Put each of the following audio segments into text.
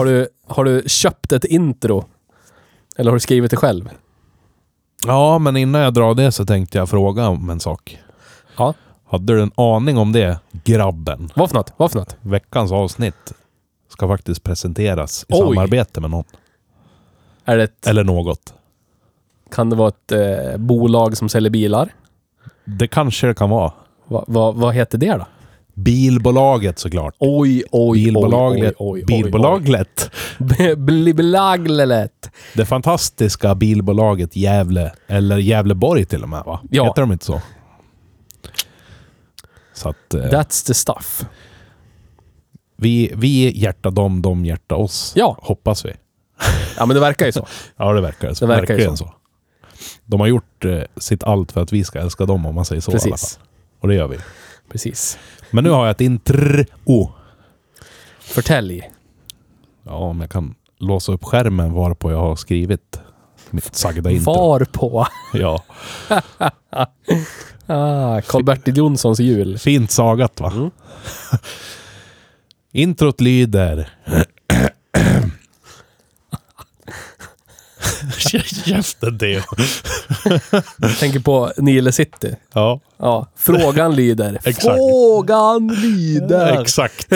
Har du, har du köpt ett intro? Eller har du skrivit det själv? Ja, men innan jag drar det så tänkte jag fråga om en sak. Ja. Hade du en aning om det, grabben? Vad för något? Vad för något? Veckans avsnitt ska faktiskt presenteras i Oj. samarbete med någon. Är det ett, Eller något. kan det vara ett eh, bolag som säljer bilar? Det kanske det kan vara. Va, va, vad heter det då? Bilbolaget såklart. Oj, oj, Bilbolaget. oj, oj, Bilbolaget. Bilbolaget. Det fantastiska bilbolaget Gävle, eller Gävleborg till och med va? Ja. Heter de inte så? Så att eh, That's the stuff. vi, vi hjärtar dem, de hjärtar oss. Ja. Hoppas vi. Ja, men det verkar ju så. Ja, det verkar så. Det verkar ju Verkligen så. så. De har gjort eh, sitt allt för att vi ska älska dem om man säger så i alla fall. Precis. Och det gör vi. Precis. Men nu har jag ett intro. Förtälj. Ja, om jag kan låsa upp skärmen varpå jag har skrivit mitt sagda intro. Var på. Ja. Ah, Karl-Bertil Jonssons jul. Fint sagat va? Mm. Introt lyder... Käften Theo. Tänker på Nile City. Ja, Ja, frågan lyder. Exakt. Frågan lyder. exakt.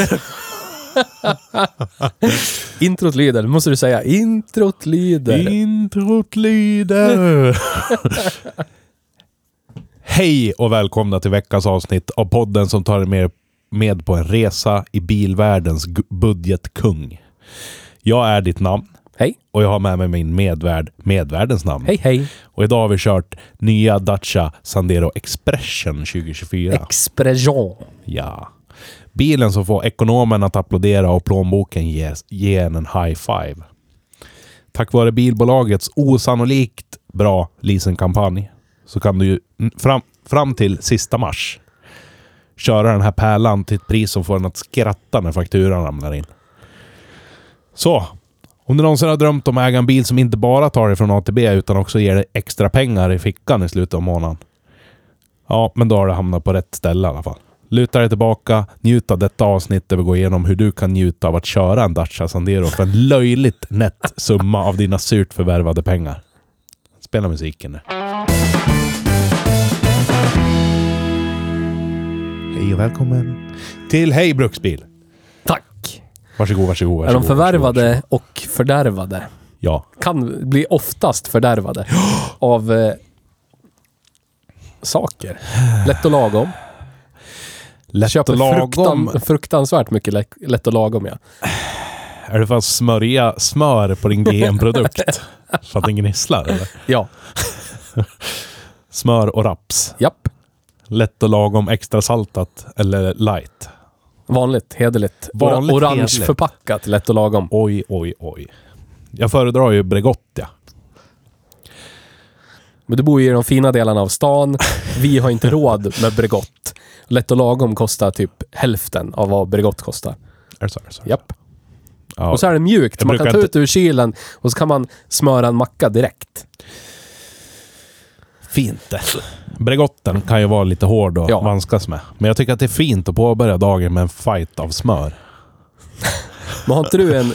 Introt lyder. Måste du säga. Introt lyder. Introt lyder... Hej och välkomna till veckans avsnitt av podden som tar er med, med på en resa i bilvärldens budgetkung. Jag är ditt namn Hej. och jag har med mig min medvärd, medvärldens namn. Hej, hej. Och idag har vi kört nya Dacia Sandero Expression 2024. Expression. ja. Bilen som får ekonomen att applådera och plånboken ge, ge en high five. Tack vare bilbolagets osannolikt bra leasingkampanj så kan du fram, fram till sista mars köra den här pärlan till ett pris som får en att skratta när fakturan ramlar in. Så, om du någonsin har drömt om att äga en bil som inte bara tar dig från A till B utan också ger dig extra pengar i fickan i slutet av månaden. Ja, men då har du hamnat på rätt ställe i alla fall. Luta dig tillbaka, njut av detta avsnitt där vi går igenom hur du kan njuta av att köra en Dacia Sandero för en löjligt nätt summa av dina surt förvärvade pengar. Spela musiken nu. Hej och välkommen till Hej Bruksbil. Varsågod, varsågod, varsågod. Är de förvärvade och fördärvade? Ja. Kan bli oftast fördärvade. av eh, saker. Lätt och lagom. Lätt Köper och lagom. fruktan, fruktansvärt mycket lätt, lätt och lagom ja. Är det för att smörja smör på din GM-produkt? så att den gnisslar eller? Ja. Smör och raps. Japp. Lätt och lagom extra saltat eller light. Vanligt, hederligt. Vanligt, Orange hederligt. förpackat, lätt och lagom. Oj, oj, oj. Jag föredrar ju Bregott ja. Men du bor ju i de fina delarna av stan. Vi har inte råd med Bregott. Lätt och lagom kostar typ hälften av vad Bregott kostar. Är det så? Är det så? Japp. Ja. Och så är det mjukt. Man kan ta inte- ut ur kylen och så kan man smöra en macka direkt. Fint det. Bregotten kan ju vara lite hård att Ja. vanskas med. Men jag tycker att det är fint att påbörja dagen med en fight av smör. Men har inte du en...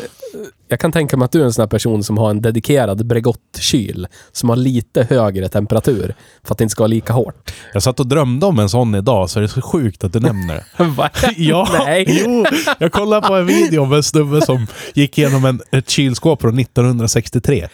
Jag kan tänka mig att du är en sån här person som har en dedikerad Bregott-kyl. Som har lite högre temperatur. För att det inte ska vara lika hårt. Jag satt och drömde om en sån idag, så det är så sjukt att du nämner det. Va? Ja, Nej. jo. Jag kollade på en video med en snubbe som gick igenom en, ett kylskåp från 1963.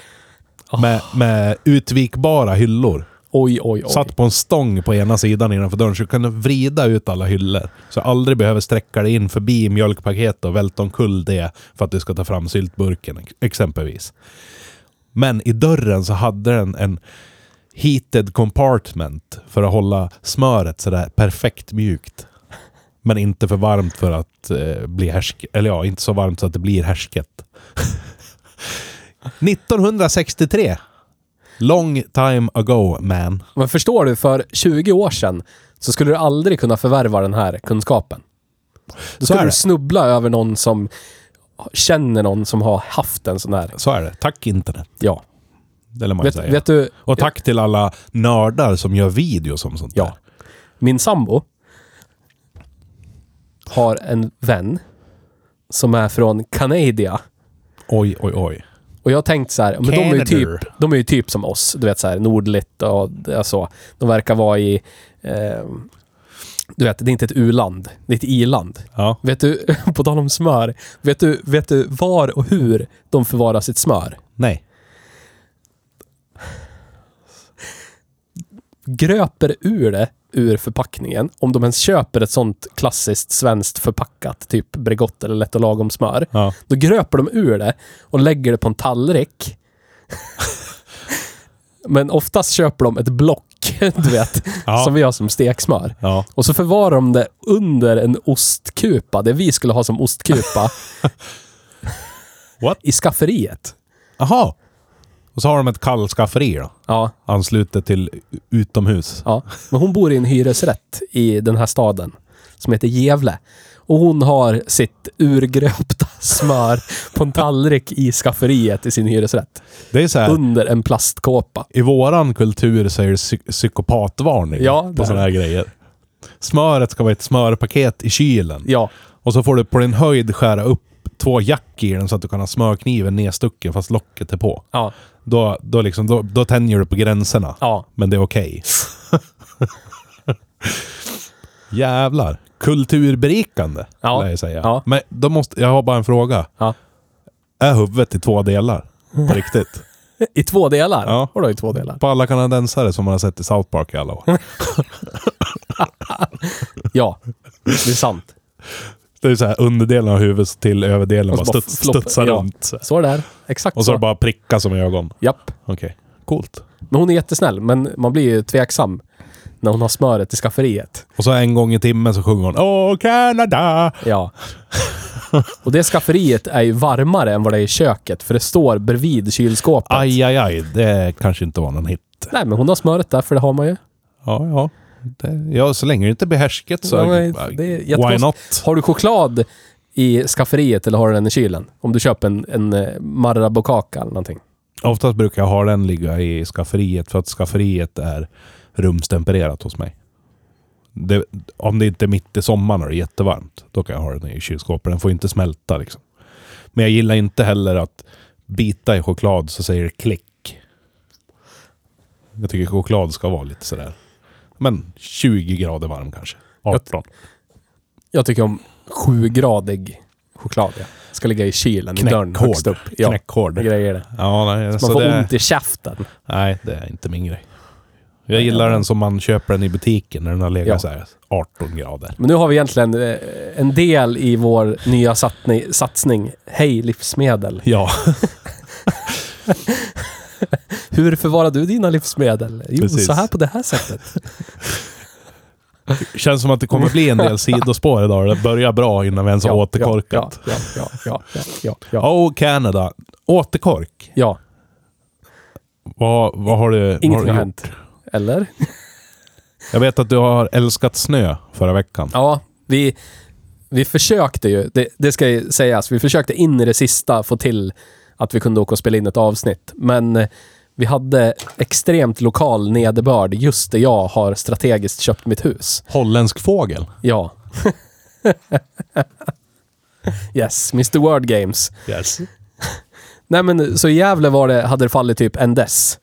Ah. Med, med utvikbara hyllor. Oj, oj, oj. Satt på en stång på ena sidan innanför dörren så du kunde vrida ut alla hyllor. Så jag aldrig behöver sträcka dig in förbi mjölkpaketet och välta omkull det för att du ska ta fram syltburken exempelvis. Men i dörren så hade den en heated compartment för att hålla smöret sådär perfekt mjukt. Men inte för varmt för att eh, bli härsket. Eller ja, inte så varmt så att det blir härsket. 1963. Long time ago man. Men förstår du, för 20 år sedan så skulle du aldrig kunna förvärva den här kunskapen. Då skulle du snubbla över någon som känner någon som har haft en sån här. Så är det. Tack internet. Ja. Det lär man Vet, säga. vet du, Och tack till alla nördar som gör videos om sånt Ja. där. min sambo har en vän som är från Canada. Oj, oj, oj. Och jag har tänkt så här, men de är, ju typ, de är ju typ som oss. Du vet så här, nordligt och så. De verkar vara i... Eh, du vet, det är inte ett u-land. Det är ett i-land. Ja. Vet du, på tal om smör. Vet du, vet du var och hur de förvarar sitt smör? Nej. Gröper ur det ur förpackningen. Om de ens köper ett sånt klassiskt svenskt förpackat, typ Bregott eller Lätt och lagom smör. Ja. Då gröper de ur det och lägger det på en tallrik. Men oftast köper de ett block, du vet, Ja. som vi har som steksmör. Ja. Och så förvarar de det under en ostkupa, det vi skulle ha som ostkupa. I skafferiet. Jaha. Och så har de ett kallskafferi då. Ja, Anslutet till utomhus. ja. Men hon bor i en hyresrätt i den här staden som heter Gävle. Och hon har sitt urgröpta smör på en tallrik i skafferiet i sin hyresrätt. Det är så här. Under en plastkåpa. I våran kultur så är det psy- psykopatvarning Ja, på sådana här grejer. Smöret ska vara ett smörpaket i kylen. Ja, Och så får du på din höjd skära upp två jack i den så att du kan ha smörkniven nedstucken fast locket är på. ja, Då, då, liksom, då, då tänjer du på gränserna. ja. Men det är okej. Jävlar. Kulturberikande, Ja. lär jag säga. Ja. Men då måste, jag har bara en fråga. Ja. Är huvudet i två delar? På riktigt? I två delar? Ja. Vadå i två delar? På alla kanadensare som man har sett i South Park i alla år. Ja, det är sant. Det är så här underdelen av huvudet till överdelen Och bara så bara studs, studsar ja. runt. Så. Så är det där. Exakt Och så är det bara prickar som ögon. Japp. Okej. Coolt. Men hon är jättesnäll, men man blir ju tveksam när hon har smöret i skafferiet. Och så en gång i timmen så sjunger hon Åh, Canada! Ja. Och det skafferiet är ju varmare än vad det är i köket, för det står bredvid kylskåpet. Aj, aj, aj. Det kanske inte var någon hit. Nej, men hon har smöret där, för det har man ju. Ja, ja. Det, ja, så länge det inte blir härsket så... Ja, men det är why not? Har du choklad i skafferiet eller har du den i kylen? Om du köper en, en eh, Marabou-kaka eller någonting. Oftast brukar jag ha den ligga i skafferiet för att skafferiet är rumstempererat hos mig. Det, om det inte är mitt i sommaren och det är jättevarmt, då kan jag ha den i kylskåpet. Den får inte smälta liksom. Men jag gillar inte heller att bita i choklad så säger det klick. Jag tycker choklad ska vara lite sådär. Men 20 grader varm kanske. 18. Jag tycker om sjugradig choklad. Ja. Ska ligga i kylen, i dörren Knäckhård. högst upp. Ja, Knäckhård. grejer det. Ja, nej, Man så får det, ont i käften. nej, det är inte min grej. Jag gillar den som man köper den i butiken när den har legat Ja. så här 18 grader. Men nu har vi egentligen eh, en del i vår nya satsning, satsning Hej livsmedel. Ja, Hur förvarar du dina livsmedel? Jo, Precis. så här på det här sättet. känns som att det kommer bli en del sidospår idag. Det börjar bra innan vi ens har återkorkat. Ja, ja, ja, ja, ja, ja. Oh, Canada. Återkork. ja. Vad, vad har du Ingenting har, har du hänt. gjort? Eller? Jag vet att du har älskat snö förra veckan. Ja, vi, vi försökte ju, det, det ska ju sägas, vi försökte in i det sista få till att vi kunde åka och spela in ett avsnitt. Men eh, vi hade extremt lokal nederbörd just där jag har strategiskt köpt mitt hus. Holländsk fågel. Ja. yes, Mr Word Games. Yes. Nej men så i Gävle var det, hade det fallit typ en dess.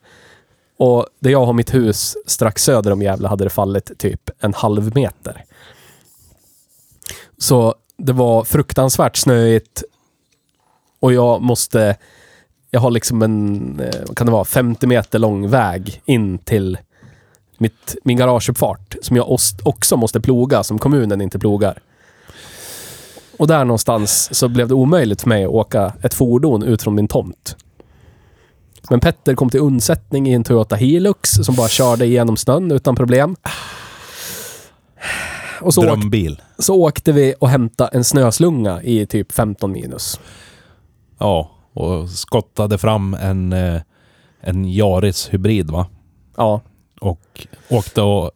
Och där jag har mitt hus strax söder om Gävle hade det fallit typ en halv meter. Så det var fruktansvärt snöigt. Och jag måste... Jag har liksom en, eh, vad kan det vara, 50 meter lång väg in till mitt, min garageuppfart som jag också måste ploga, som kommunen inte plogar. Och där någonstans så blev det omöjligt för mig att åka ett fordon ut från min tomt. Men Petter kom till undsättning i en Toyota Hilux som bara körde igenom snön utan problem. Och så, Drömbil. så åkte vi och hämtade en snöslunga i typ 15 minus. Ja, och skottade fram en, eh, en Yaris hybrid va? Ja, Och åkte och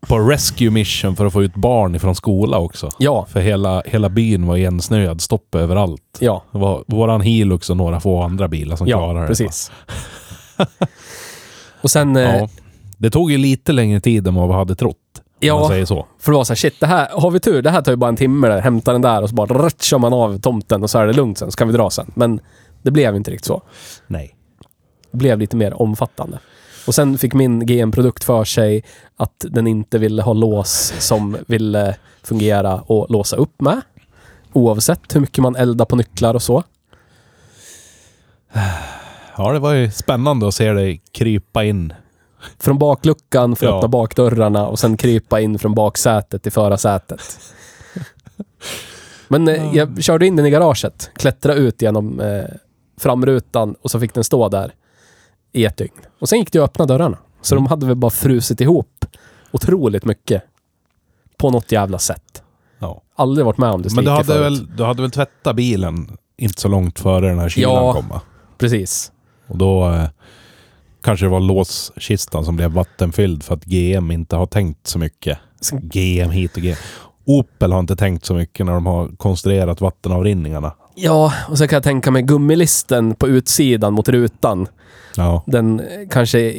på rescue mission för att få ut barn ifrån skola också. ja, För hela, hela byn var igensnöad, stopp överallt. ja. Det var våran Hilux och några få andra bilar som Ja, klarade det. precis. och sen... eh, Ja. Det tog ju lite längre tid än vad vi hade trott. Om Ja. man säger så. För det var såhär, shit, det här, har vi tur, det här tar ju bara en timme där, hämta den där och så bara rött, kör man av tomten och så är det lugnt sen, så kan vi dra sen. Men det blev inte riktigt så. Nej. Det blev lite mer omfattande. Och sen fick min GM-produkt för sig att den inte ville ha lås som ville fungera och låsa upp med. Oavsett hur mycket man eldar på nycklar och så. Ja, det var ju spännande att se dig krypa in. Från bakluckan för att Ja. öppna bakdörrarna och sen krypa in från baksätet till förarsätet. Men eh, jag körde in den i garaget, klättrade ut genom eh, framrutan och så fick den stå där i ett dygn. Och sen gick det att öppna dörrarna. Så de hade väl bara frusit ihop otroligt mycket. På något jävla sätt. Ja. Aldrig varit med om det Men du hade, förut. väl, du hade väl tvättat bilen inte så långt före den här kylan Ja. kom va? Precis. Och då eh, kanske det var låskistan som blev vattenfylld för att GM inte har tänkt så mycket. GM hit och GM. Opel har inte tänkt så mycket när de har konstruerat vattenavrinningarna. Ja, och så kan jag tänka mig gummilisten på utsidan mot rutan. Ja, Den eh, kanske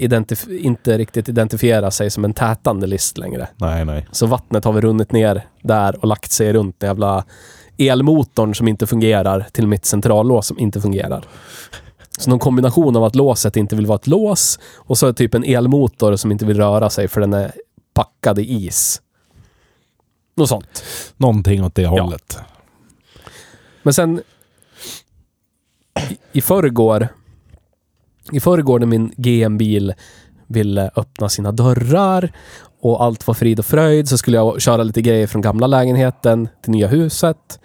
inte riktigt identifierar sig som en tätande list längre. nej, nej. Så vattnet har väl runnit ner där och lagt sig runt den jävla elmotorn som inte fungerar till mitt centrallås som inte fungerar. Så någon kombination av att låset inte vill vara ett lås och så typ en elmotor som inte vill röra sig för den är packad i is. Något sånt. Någonting åt det hållet. Men sen i, i förrgår, i förrgår när min GM-bil ville öppna sina dörrar och allt var frid och fröjd så skulle jag köra lite grejer från gamla lägenheten till nya huset.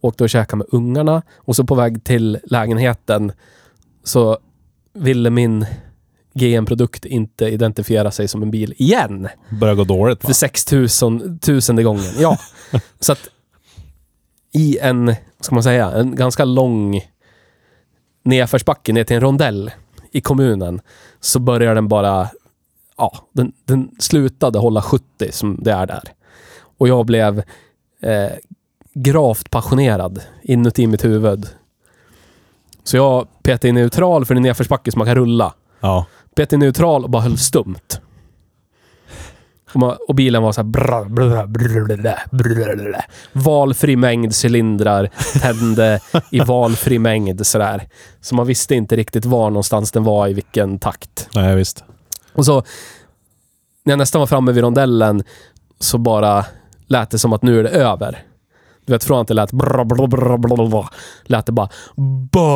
Åkte och käkade med ungarna och så på väg till lägenheten så ville min GM-produkt inte identifiera sig som en bil igen. Börjar gå dåligt va? För 6000 tusende gången. Ja. så att i en, vad ska man säga, en ganska lång nedförsbacke ner till en rondell i kommunen så börjar den bara, ja, den, den slutade hålla 70 som det är där. Och jag blev eh, gravt passionerad inuti mitt huvud. Så jag petade i neutral för det är nedförsbacke som man kan rulla. Ja. Petade i neutral och bara höll stumt. Och, man, och bilen var så här... Brr, brr, brr, brr, brr. Valfri mängd cylindrar tände i valfri mängd sådär. Så man visste inte riktigt var någonstans den var i vilken takt. Nej, visst. Och så när jag nästan var framme vid rondellen så bara lät det som att nu är det över. Du vet, från att det lät brr, brr, brr, brr, brr, lät det bara ba.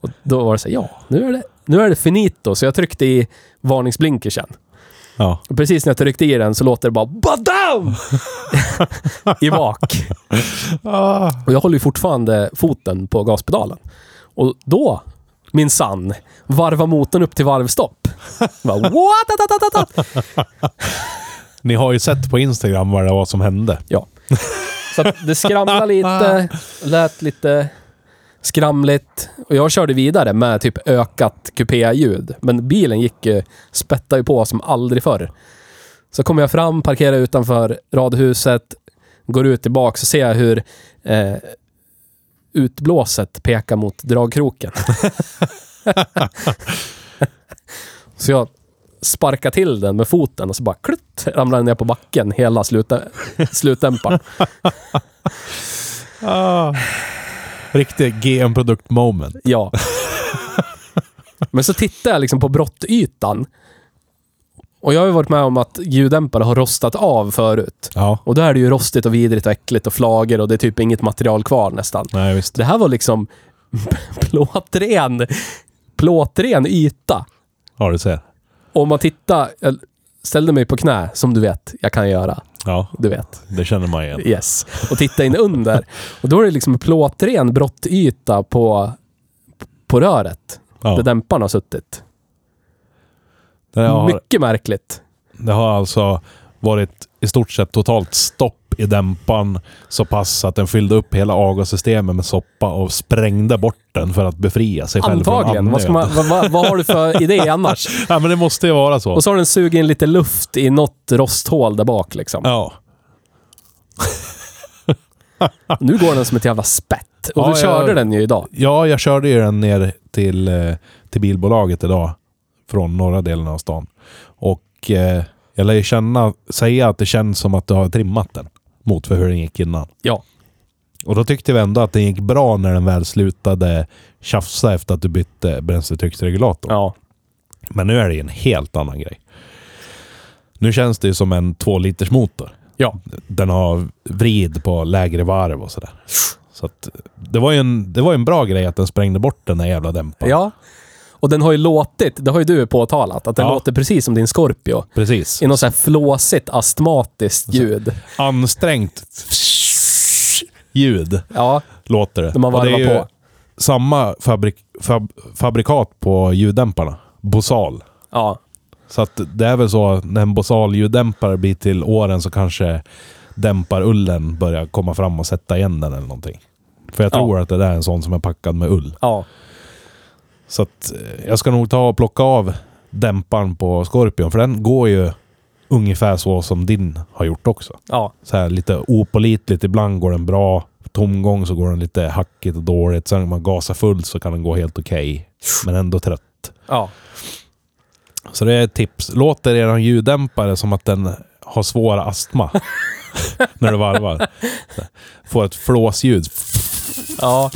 Och då var det så här, ja, nu är det, nu är det finito. Så jag tryckte i varningsblinkersen. Ja. Och precis när jag tryckte i den så låter det bara badam! I bak. Ah. Och jag håller ju fortfarande foten på gaspedalen. Och då, min sann, varva motorn upp till varvstopp. Bara, what? Ni har ju sett på Instagram vad det var som hände. Ja. Så att det skramlade lite, lät lite skramligt. Och jag körde vidare med typ ökat kupéljud. Men bilen gick ju, spättade ju på som aldrig förr. Så kommer jag fram, parkerar utanför radhuset, går ut tillbaka så ser jag hur eh, utblåset pekar mot dragkroken. så jag sparkar till den med foten och så bara klutt, ramlar den ner på backen hela slutä, slutdämparen. Ah. Riktig GM-produkt moment. Ja. Men så tittar jag liksom på brottytan. Och jag har ju varit med om att ljuddämpare har rostat av förut. Ja. Och då är det ju rostigt och vidrigt och äckligt och flagor och det är typ inget material kvar nästan. Nej, visst. Det här var liksom plåtren, plåtren yta. Ja, du ser. Om man tittar, jag ställde mig på knä, som du vet, jag kan göra. Ja, Du vet. det känner man igen. Yes. Och titta in under. Och då är det liksom en plåtren brottyta på, på röret. Ja. Där dämparen har suttit. Det har, Mycket märkligt. det har alltså varit i stort sett totalt stopp i dämparen så pass att den fyllde upp hela avgassystemet med soppa och sprängde bort den för att befria sig själv Antagligen. från Vad, man, vad, vad, har du för idé annars? Ja, men det måste ju vara så. Och så har den sugit in lite luft i något rosthål där bak liksom. Ja. Nu går den som ett jävla spett. Och Ja, du jag- körde den ju idag. ja, jag körde ju den ner till, eh, till bilbolaget idag. Från norra delen av stan. Och eh, jag lär ju känna, säga att det känns som att du har trimmat den. Mot för hur den gick innan. Ja. Och då tyckte vi ändå att det gick bra när den väl slutade tjafsa efter att du bytte bränsletrycksregulator. Ja. Men nu är det en helt annan grej. Nu känns det ju som en två liters motor. Ja. Den har vrid på lägre varv och sådär. Så att det var ju en, det var en bra grej att den sprängde bort den där jävla dämparen. Ja. Och den har ju låtit, det har ju du påtalat, att den Ja. låter precis som din Scorpio. Precis. I något så här flåsigt astmatiskt ljud. Ansträngt ljud Ja, låter det. när man Och det är varvar ju på. samma fabrik, fab, fabrikat på ljuddämparna. Bosal. Ja. Så att det är väl så när en Bosal ljuddämpare blir till åren så kanske dämparullen börjar komma fram och sätta igen den eller någonting. För jag Ja. tror att det där är en sån som är packad med ull. Ja. Så att eh, jag ska nog ta och plocka av dämparen på Scorpion. För den går ju ungefär så som din har gjort också. Ja. Så här lite opålitligt. Ibland går den bra. Tomgång så går den lite hackigt och dåligt. Sen när man gasar fullt så kan den gå helt okej. Men ändå trött. Ja. Så det är ett tips. Låter er ljuddämpare som att den har svår astma. när du varvar. Får ett flåsljud. Ja.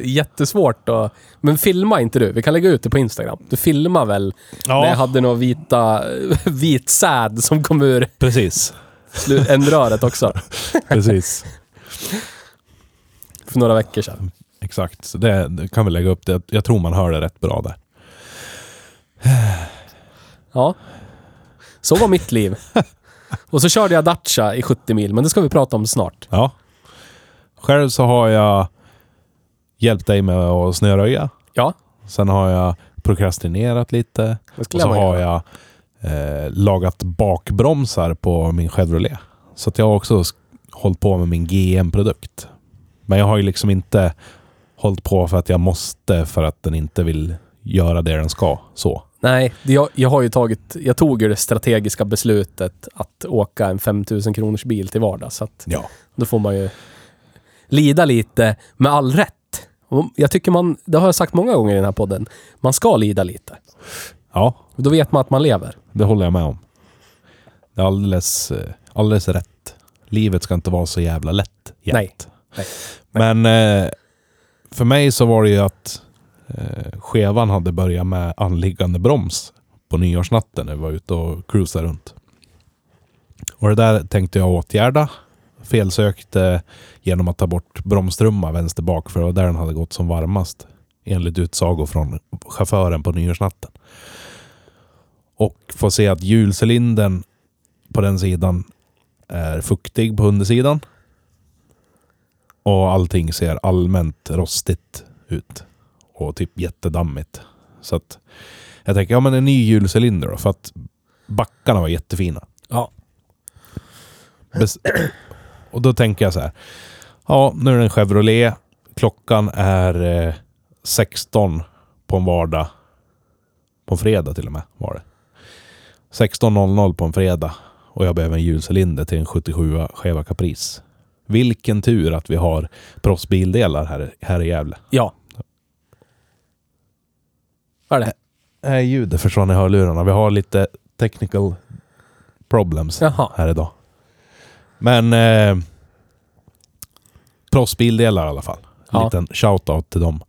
Jättesvårt att... Men filma inte du. Vi kan lägga ut det på Instagram. Du filmar väl när jag hade några vita... Vit säd som kom ur precis. ändröret också. Precis. För några veckor sedan. Exakt. Så det, det kan vi lägga upp. Det. Jag tror man hör det rätt bra där. Ja. Så var mitt liv. Och så körde jag Dacia i 70 mil, men det ska vi prata om snart. Ja. Själv så har jag hjälpt dig med att snöröja. Ja, Sen har jag prokrastinerat lite. Och så har jag eh, lagat bakbromsar på min Chevrolet. Så att jag har också hållit på med min GM-produkt. Men jag har ju liksom inte hållit på för att jag måste för att den inte vill göra det den ska. Så. Nej, jag, jag har ju tagit... Jag tog ju det strategiska beslutet att åka en 5000 kronors bil till vardags. Så att Ja. då får man ju lida lite med all rätt. Och jag tycker man, det har jag sagt många gånger i den här podden, man ska lida lite. Ja, Då vet man att man lever. det håller jag med om. Det är alldeles, eh, alldeles rätt. Livet ska inte vara så jävla lätt jämt. Nej. Nej. Men eh, för mig så var det ju att eh, skevan hade börjat med anliggande broms på nyårsnatten när vi var ute och cruisade runt. Och det där tänkte jag åtgärda. Felsökte genom att ta bort bromstrumma vänster bak för det var där den hade gått som varmast. Enligt utsago från chauffören på nyårsnatten. Och får se att hjulcylindern på den sidan är fuktig på undersidan. Och allting ser allmänt rostigt ut. Och typ jättedammigt. Så att jag tänker, ja men en ny hjulcylinder då. För att backarna var jättefina. Ja. Bes- och då tänker jag så här. Ja, nu är det en Chevrolet. Klockan är eh, 16 på en vardag. På en fredag till och med var det. 16.00 på en fredag. Och jag behöver en hjulcylinder till en 77 Cheva Caprice. Vilken tur att vi har proffsbildelar här, här i Gävle. Ja. Vad är det? Nej, ljudet försvann i hörlurarna. Vi har lite technical problems Jaha. här idag. Men eh, proffsbildelar i alla fall. En Ja. liten shout-out till dem.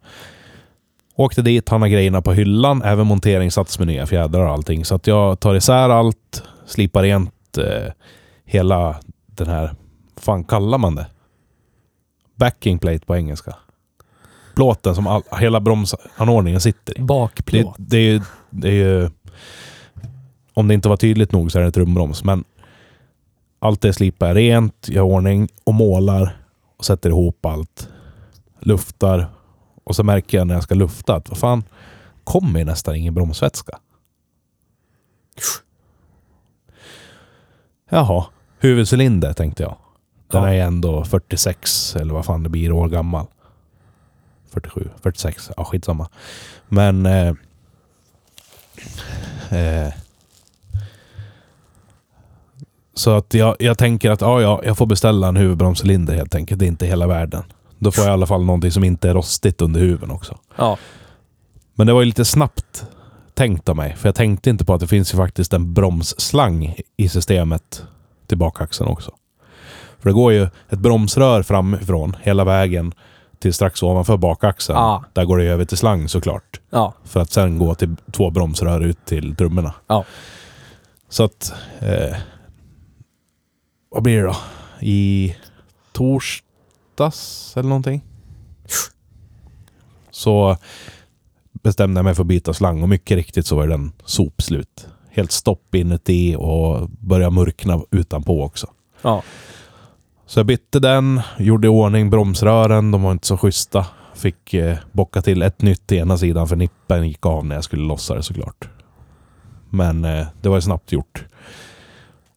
Åkte dit, han har grejerna på hyllan. Även monteringssats med nya fjädrar och allting. Så att jag tar isär allt, slipar rent eh, hela den här... fan kallar man det? Backing plate på engelska. Plåten som all, hela bromsanordningen sitter i. Det, Bakplåt. det, är ju, det är ju Om det inte var tydligt nog så är det en trumbroms. Men allt det slipar jag rent, gör ordning och målar och sätter ihop allt. Luftar. Och så märker jag när jag ska lufta att vad fan, kommer nästan ingen bromsvätska. Jaha, huvudcylinder tänkte jag. Den Ja. är ändå 46 eller vad fan det blir år gammal. 47, 46, ja skitsamma. Men... Eh, eh, så att jag, jag tänker att ja, ja, jag får beställa en huvudbromscylinder helt enkelt. Det är inte hela världen. Då får jag i alla fall någonting som inte är rostigt under huven också. Ja. Men det var ju lite snabbt tänkt av mig. För jag tänkte inte på att det finns ju faktiskt en bromsslang i systemet till bakaxeln också. För det går ju ett bromsrör framifrån hela vägen till strax ovanför bakaxeln. Ja. Där går det över till slang såklart. Ja. För att sen gå till två bromsrör ut till trummorna. Ja. Så att... Eh, vad blir det då? I torsdags eller någonting? Så bestämde jag mig för att byta slang och mycket riktigt så var den sopslut. Helt stopp inuti och började mörkna utanpå också. Ja. Så jag bytte den, gjorde i ordning bromsrören. De var inte så schyssta. Fick eh, bocka till ett nytt till ena sidan för nippen gick av när jag skulle lossa det såklart. Men eh, det var ju snabbt gjort.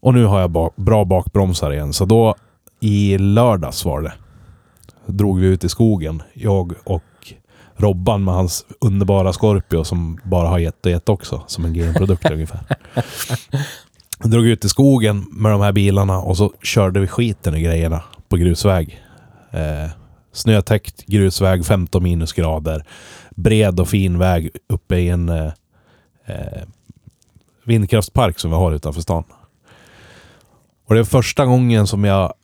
Och nu har jag ba bra bakbromsar igen. Så då i lördags var det. Drog vi ut i skogen. Jag och Robban med hans underbara Scorpio som bara har gett och gett också. Som en GM-produkt ungefär. Drog ut i skogen med de här bilarna och så körde vi skiten i grejerna på grusväg. Eh, snötäckt grusväg, 15 minusgrader. Bred och fin väg uppe i en eh, eh, vindkraftspark som vi har utanför stan. Och det är första gången som jag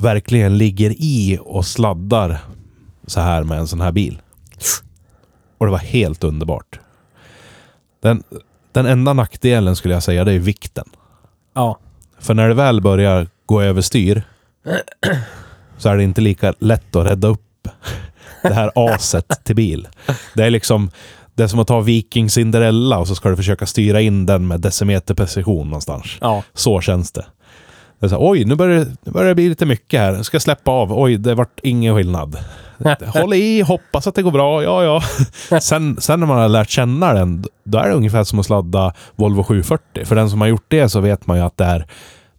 verkligen ligger i och sladdar så här med en sån här bil. Och det var helt underbart. Den, den enda nackdelen skulle jag säga, det är vikten. Ja. För när det väl börjar gå överstyr så är det inte lika lätt att rädda upp det här aset till bil. Det är liksom det är som att ta Viking Cinderella och så ska du försöka styra in den med decimeterprecision någonstans. Ja. Så känns det. det är så, här, Oj, nu börjar, det, nu börjar det bli lite mycket här. Jag ska släppa av. Oj, det vart ingen skillnad. Håll i, hoppas att det går bra. Ja, ja. Sen, sen när man har lärt känna den, då är det ungefär som att sladda Volvo 740. För den som har gjort det så vet man ju att det är...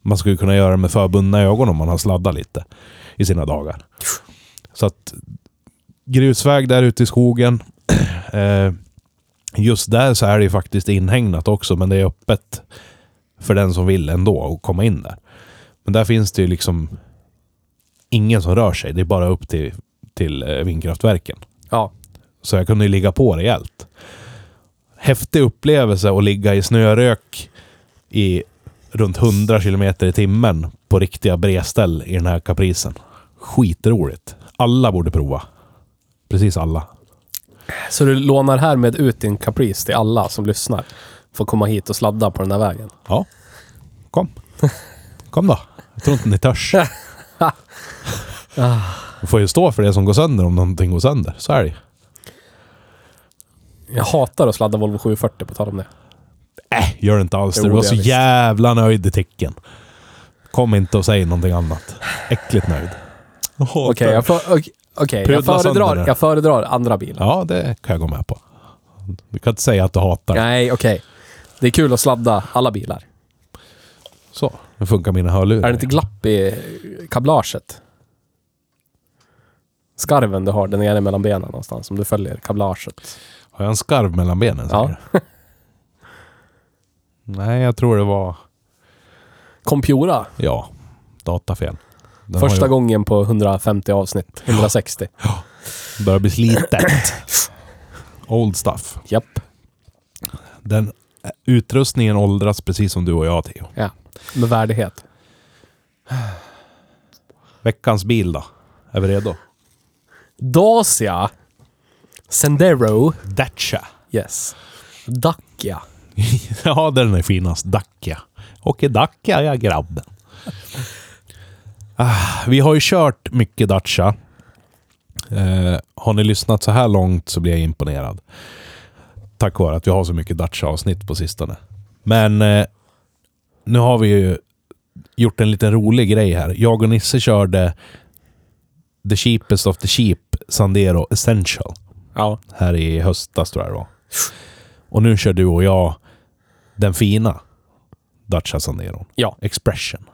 Man skulle kunna göra det med förbundna ögon om man har sladdat lite i sina dagar. Så att grusväg där ute i skogen. Eh, just där så är det ju faktiskt inhägnat också, men det är öppet för den som vill ändå att komma in där. Men där finns det ju liksom ingen som rör sig. Det är bara upp till, till eh, vindkraftverken. Ja. Så jag kunde ju ligga på rejält. Häftig upplevelse att ligga i snörök i runt 100 kilometer i timmen på riktiga bredställ i den här kaprisen. Skitroligt. Alla borde prova. Precis alla. Så du lånar härmed ut din Caprice till alla som lyssnar? Får komma hit och sladda på den här vägen. Ja. Kom. Kom då. Jag tror inte ni törs. Du får ju stå för det som går sönder om någonting går sönder. Så är det ju. Jag hatar att sladda Volvo 740 på tal om det. Äh, gör det inte alls. Jo, Du var så visst. jävla nöjd i ticken. Kom inte och säg någonting annat. Äckligt nöjd. Okej, jag, för, okej, okej, jag, föredrar, jag föredrar andra bilar. Ja, det kan jag gå med på. Du kan inte säga att du hatar. Nej, okej. Det är kul att sladda alla bilar. Så, nu funkar mina hörlurar. Är det inte glapp i kablaget? Skarven du har, den är nere mellan benen någonstans. Om du följer kablaget. Har jag en skarv mellan benen? Ja. Nej, jag tror det var... Compura. Ja, datafel. Den Första ju- gången på 150 avsnitt. 160. Börjar bli slitet. Old stuff. Japp. Den utrustningen åldras precis som du och jag, Theo. Ja. Med värdighet. Veckans bil då? Är vi redo? Dacia. Sendero. Dacia. Yes. Dacia. ja, den är finast. Dacia. Okej, Dacia, ja grabben. Ah, vi har ju kört mycket Dacia. Eh, har ni lyssnat så här långt så blir jag imponerad. Tack vare att vi har så mycket Dacia-avsnitt på sistone. Men eh, nu har vi ju gjort en liten rolig grej här. Jag och Nisse körde The Cheapest of the Cheap Sandero Essential Ja. här i höstas tror jag det var. Och nu kör du och jag den fina Dacia Sandero. Ja. Expression.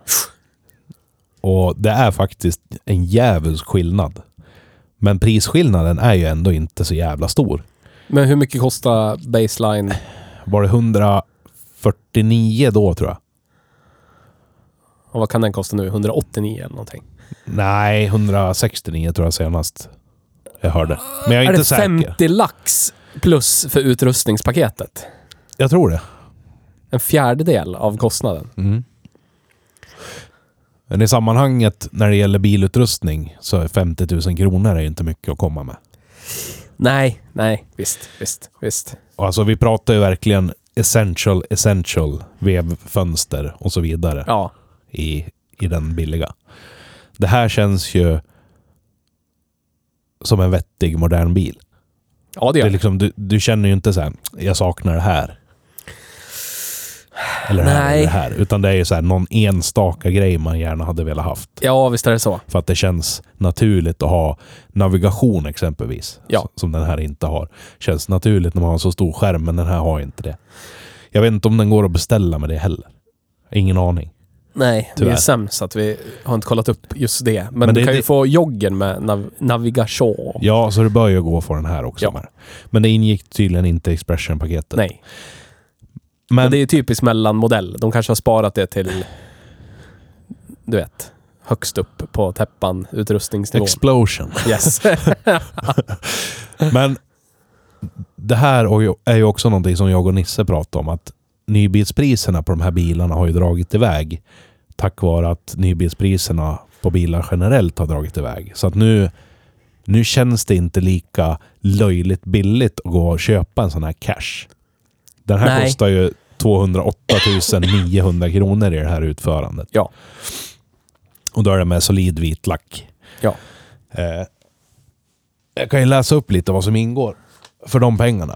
Och det är faktiskt en djävulsk skillnad. Men prisskillnaden är ju ändå inte så jävla stor. Men hur mycket kostar baseline? Var det 149 då tror jag? Och vad kan den kosta nu? 189 eller någonting? Nej, 169 tror jag senast jag hörde. Men jag är, är inte det säker. 50 lax plus för utrustningspaketet? Jag tror det. En fjärdedel av kostnaden. Mm. Men i sammanhanget när det gäller bilutrustning så är 50 000 kronor är inte mycket att komma med. Nej, nej, visst, visst, visst. Alltså vi pratar ju verkligen essential, essential vevfönster och så vidare Ja, i, i den billiga. Det här känns ju som en vettig modern bil. ja det Det gör är det. liksom, du, du känner ju inte så här, jag saknar det här. Eller det här, eller det här. Utan det är ju så här någon enstaka grej man gärna hade velat haft. Ja, visst är det så. För att det känns naturligt att ha navigation exempelvis. Ja. Som den här inte har. Känns naturligt när man har en så stor skärm, men den här har inte det. Jag vet inte om den går att beställa med det heller. Ingen aning. Nej, vi är Tyvärr. sämst att vi har inte kollat upp just det. Men, Men du det- kan ju det- få joggen med nav navigation. Ja, så det bör ju gå att få den här också. Ja. Men det ingick tydligen inte i Expression-paketet. Nej, men, det är ju typiskt mellanmodell. De kanske har sparat det till, du vet, högst upp på täppan, utrustningsnivå. Explosion. yes. Men det här är ju- är ju också någonting som jag och Nisse pratade om. Att nybilspriserna på de här bilarna har ju dragit iväg. Tack vare att nybilspriserna på bilar generellt har dragit iväg. Så att nu, nu känns det inte lika löjligt billigt att gå och köpa en sån här cash. Den här Nej. kostar ju 208 900 kronor i det här utförandet. Ja. Och då är det med solid vit lack. Ja. Eh, jag kan ju läsa upp lite vad som ingår för de pengarna.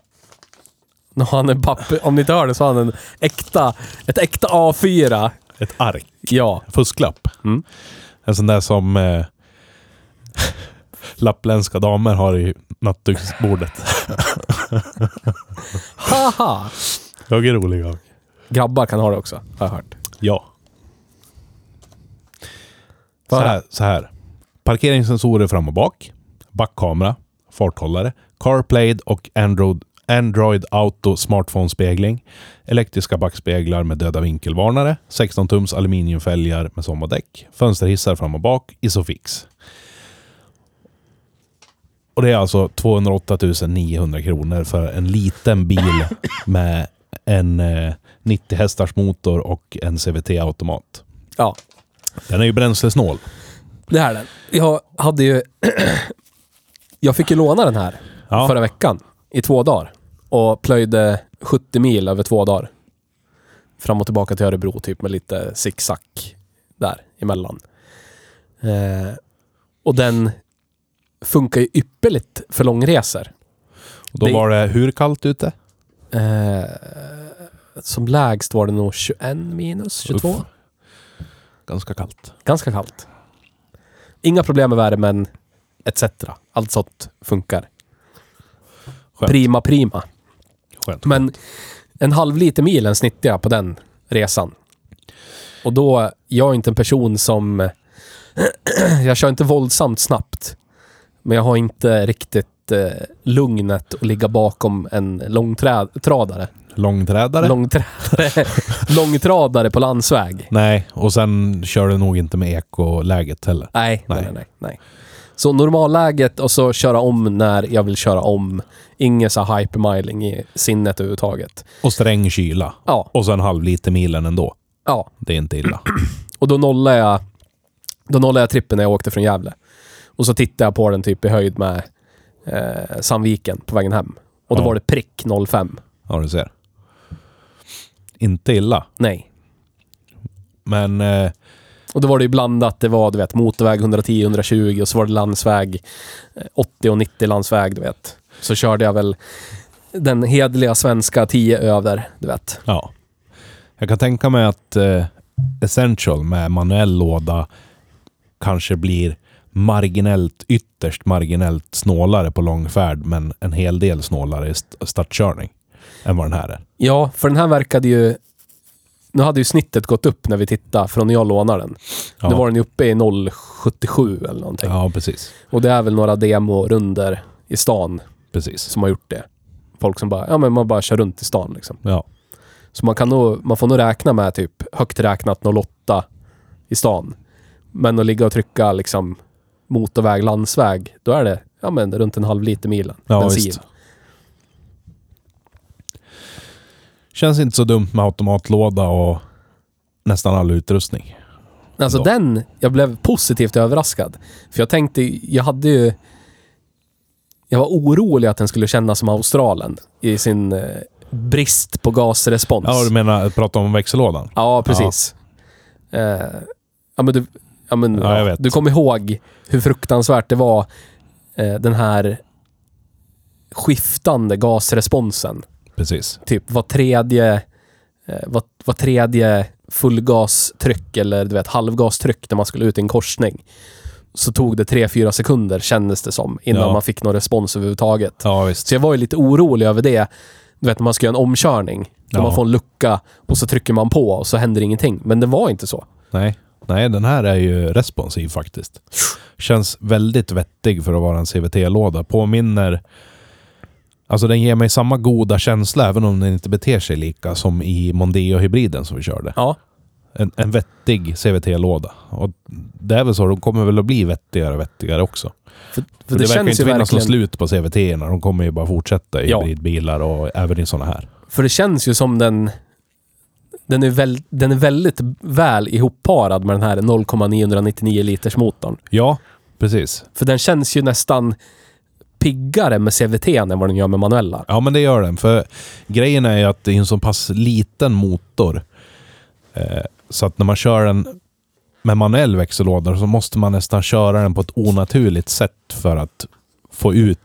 Han en papper, om ni inte hör det så har han en äkta, ett äkta A4. Ett ark. Ja. Fusklapp. Mm. En sån där som eh, lappländska damer har i nattduksbordet. Haha! Jag är rolig jag. Grabbar kan ha det också, har jag hört. Ja. Så här, så här. Parkeringssensorer fram och bak. Backkamera. Farthållare. CarPlay och Android, Android Auto Smartphone-spegling. Elektriska backspeglar med döda vinkelvarnare. 16 tums aluminiumfälgar med sommardäck. Fönsterhissar fram och bak. Isofix. Och det är alltså 208 900 kronor för en liten bil med en eh, 90 hästars motor och en CVT-automat. Ja, Den är ju bränslesnål. det här är den. Jag hade ju... jag fick ju låna den här Ja. förra veckan i två dagar. Och plöjde 70 mil över två dagar. Fram och tillbaka till Örebro typ med lite zigzag där emellan. Eh, och den funkar ju ypperligt för långresor. Då Det- var det hur kallt ute? Eh, som lägst var det nog 21 minus, 22. Uff. Ganska kallt. Ganska kallt. Inga problem med värmen, etc. Allt sånt funkar. Skönt. Prima, prima. Skönt. Men en halv liter milen snittar jag på den resan. Och då, jag är inte en person som... jag kör inte våldsamt snabbt. Men jag har inte riktigt lugnet att ligga bakom en långtradare. Långträdare? Långtradare, långtradare på landsväg. Nej, och sen kör du nog inte med ekoläget heller. Nej, nej, Nej. nej, nej. Så normalläget och så köra om när jag vill köra om. Ingen så hypermiling i sinnet överhuvudtaget. Och sträng kyla. Ja, Och sen halv liter milen ändå. ja. Det är inte illa. Och då nollade jag, då nollade jag trippen när jag åkte från Gävle. Och så tittade jag på den typ i höjd med eh, Sandviken på vägen hem. Och då Ja. var det prick 05. Ja, du ser. Inte illa. Nej. Men eh, Och då var det ju blandat. Det var du vet motorväg 110-120 och så var det landsväg eh, 80 och 90 landsväg du vet. Så körde jag väl den hedliga svenska 10 över, du vet. Ja. Jag kan tänka mig att eh, Essential med manuell låda kanske blir marginellt, ytterst marginellt snålare på långfärd, men en hel del snålare i st- startkörning än vad den här är. Ja, för den här verkade ju... Nu hade ju snittet gått upp när vi tittade från när jag lånade den. Ja, Nu var den ju uppe i 0,77 eller någonting. ja precis. Och det är väl några demorunder i stan Precis. som har gjort det. Folk som bara, ja men man bara kör runt i stan liksom. Ja. Så man kan nog, man får nog räkna med typ högt räknat 08 i stan. Men att ligga och trycka liksom motorväg, landsväg, då är det ja men runt en halv liter milen Ja, bensin. visst. Känns inte så dumt med automatlåda och nästan all utrustning. Alltså Ändå. den, jag blev positivt överraskad. För jag tänkte, jag hade ju... Jag var orolig att den skulle kännas som Australen i sin eh, brist på gasrespons. Ja, du menar prata om växellådan? Ja, precis. Eh, ja, men du, ja, men, Ja, jag vet. du kommer ihåg hur fruktansvärt det var, eh, den här skiftande gasresponsen. Precis. Typ var tredje, eh, var, var tredje fullgastryck eller du vet halvgastryck när man skulle ut i en korsning. Så tog det 3-4 sekunder kändes det som innan Ja. man fick någon respons överhuvudtaget. Ja, visst. Så jag var ju lite orolig över det. Du vet när man ska göra en omkörning. Där Ja. man får en lucka och så trycker man på och så händer ingenting. Men det var inte så. Nej. Nej, den här är ju responsiv faktiskt. Känns väldigt vettig för att vara en CVT-låda. Påminner... Alltså den ger mig samma goda känsla även om den inte beter sig lika som i Mondeo-hybriden som vi körde. Ja. En, en vettig CVT-låda. Och det är väl så, de kommer väl att bli vettigare och vettigare också. För, För för det, det, verkar känns inte finnas något verkligen... slut på CVT-erna. De kommer ju bara fortsätta i Ja. hybridbilar och även i sådana här. För det känns ju som den... Den är, väl, den är väldigt väl ihopparad med den här 0,999 liters motorn. Ja, precis. För den känns ju nästan piggare med CVT än vad den gör med manuella. Ja, men det gör den. För grejen är ju att det är en så pass liten motor. Eh, så att när man kör den med manuell växellåda så måste man nästan köra den på ett onaturligt sätt för att få ut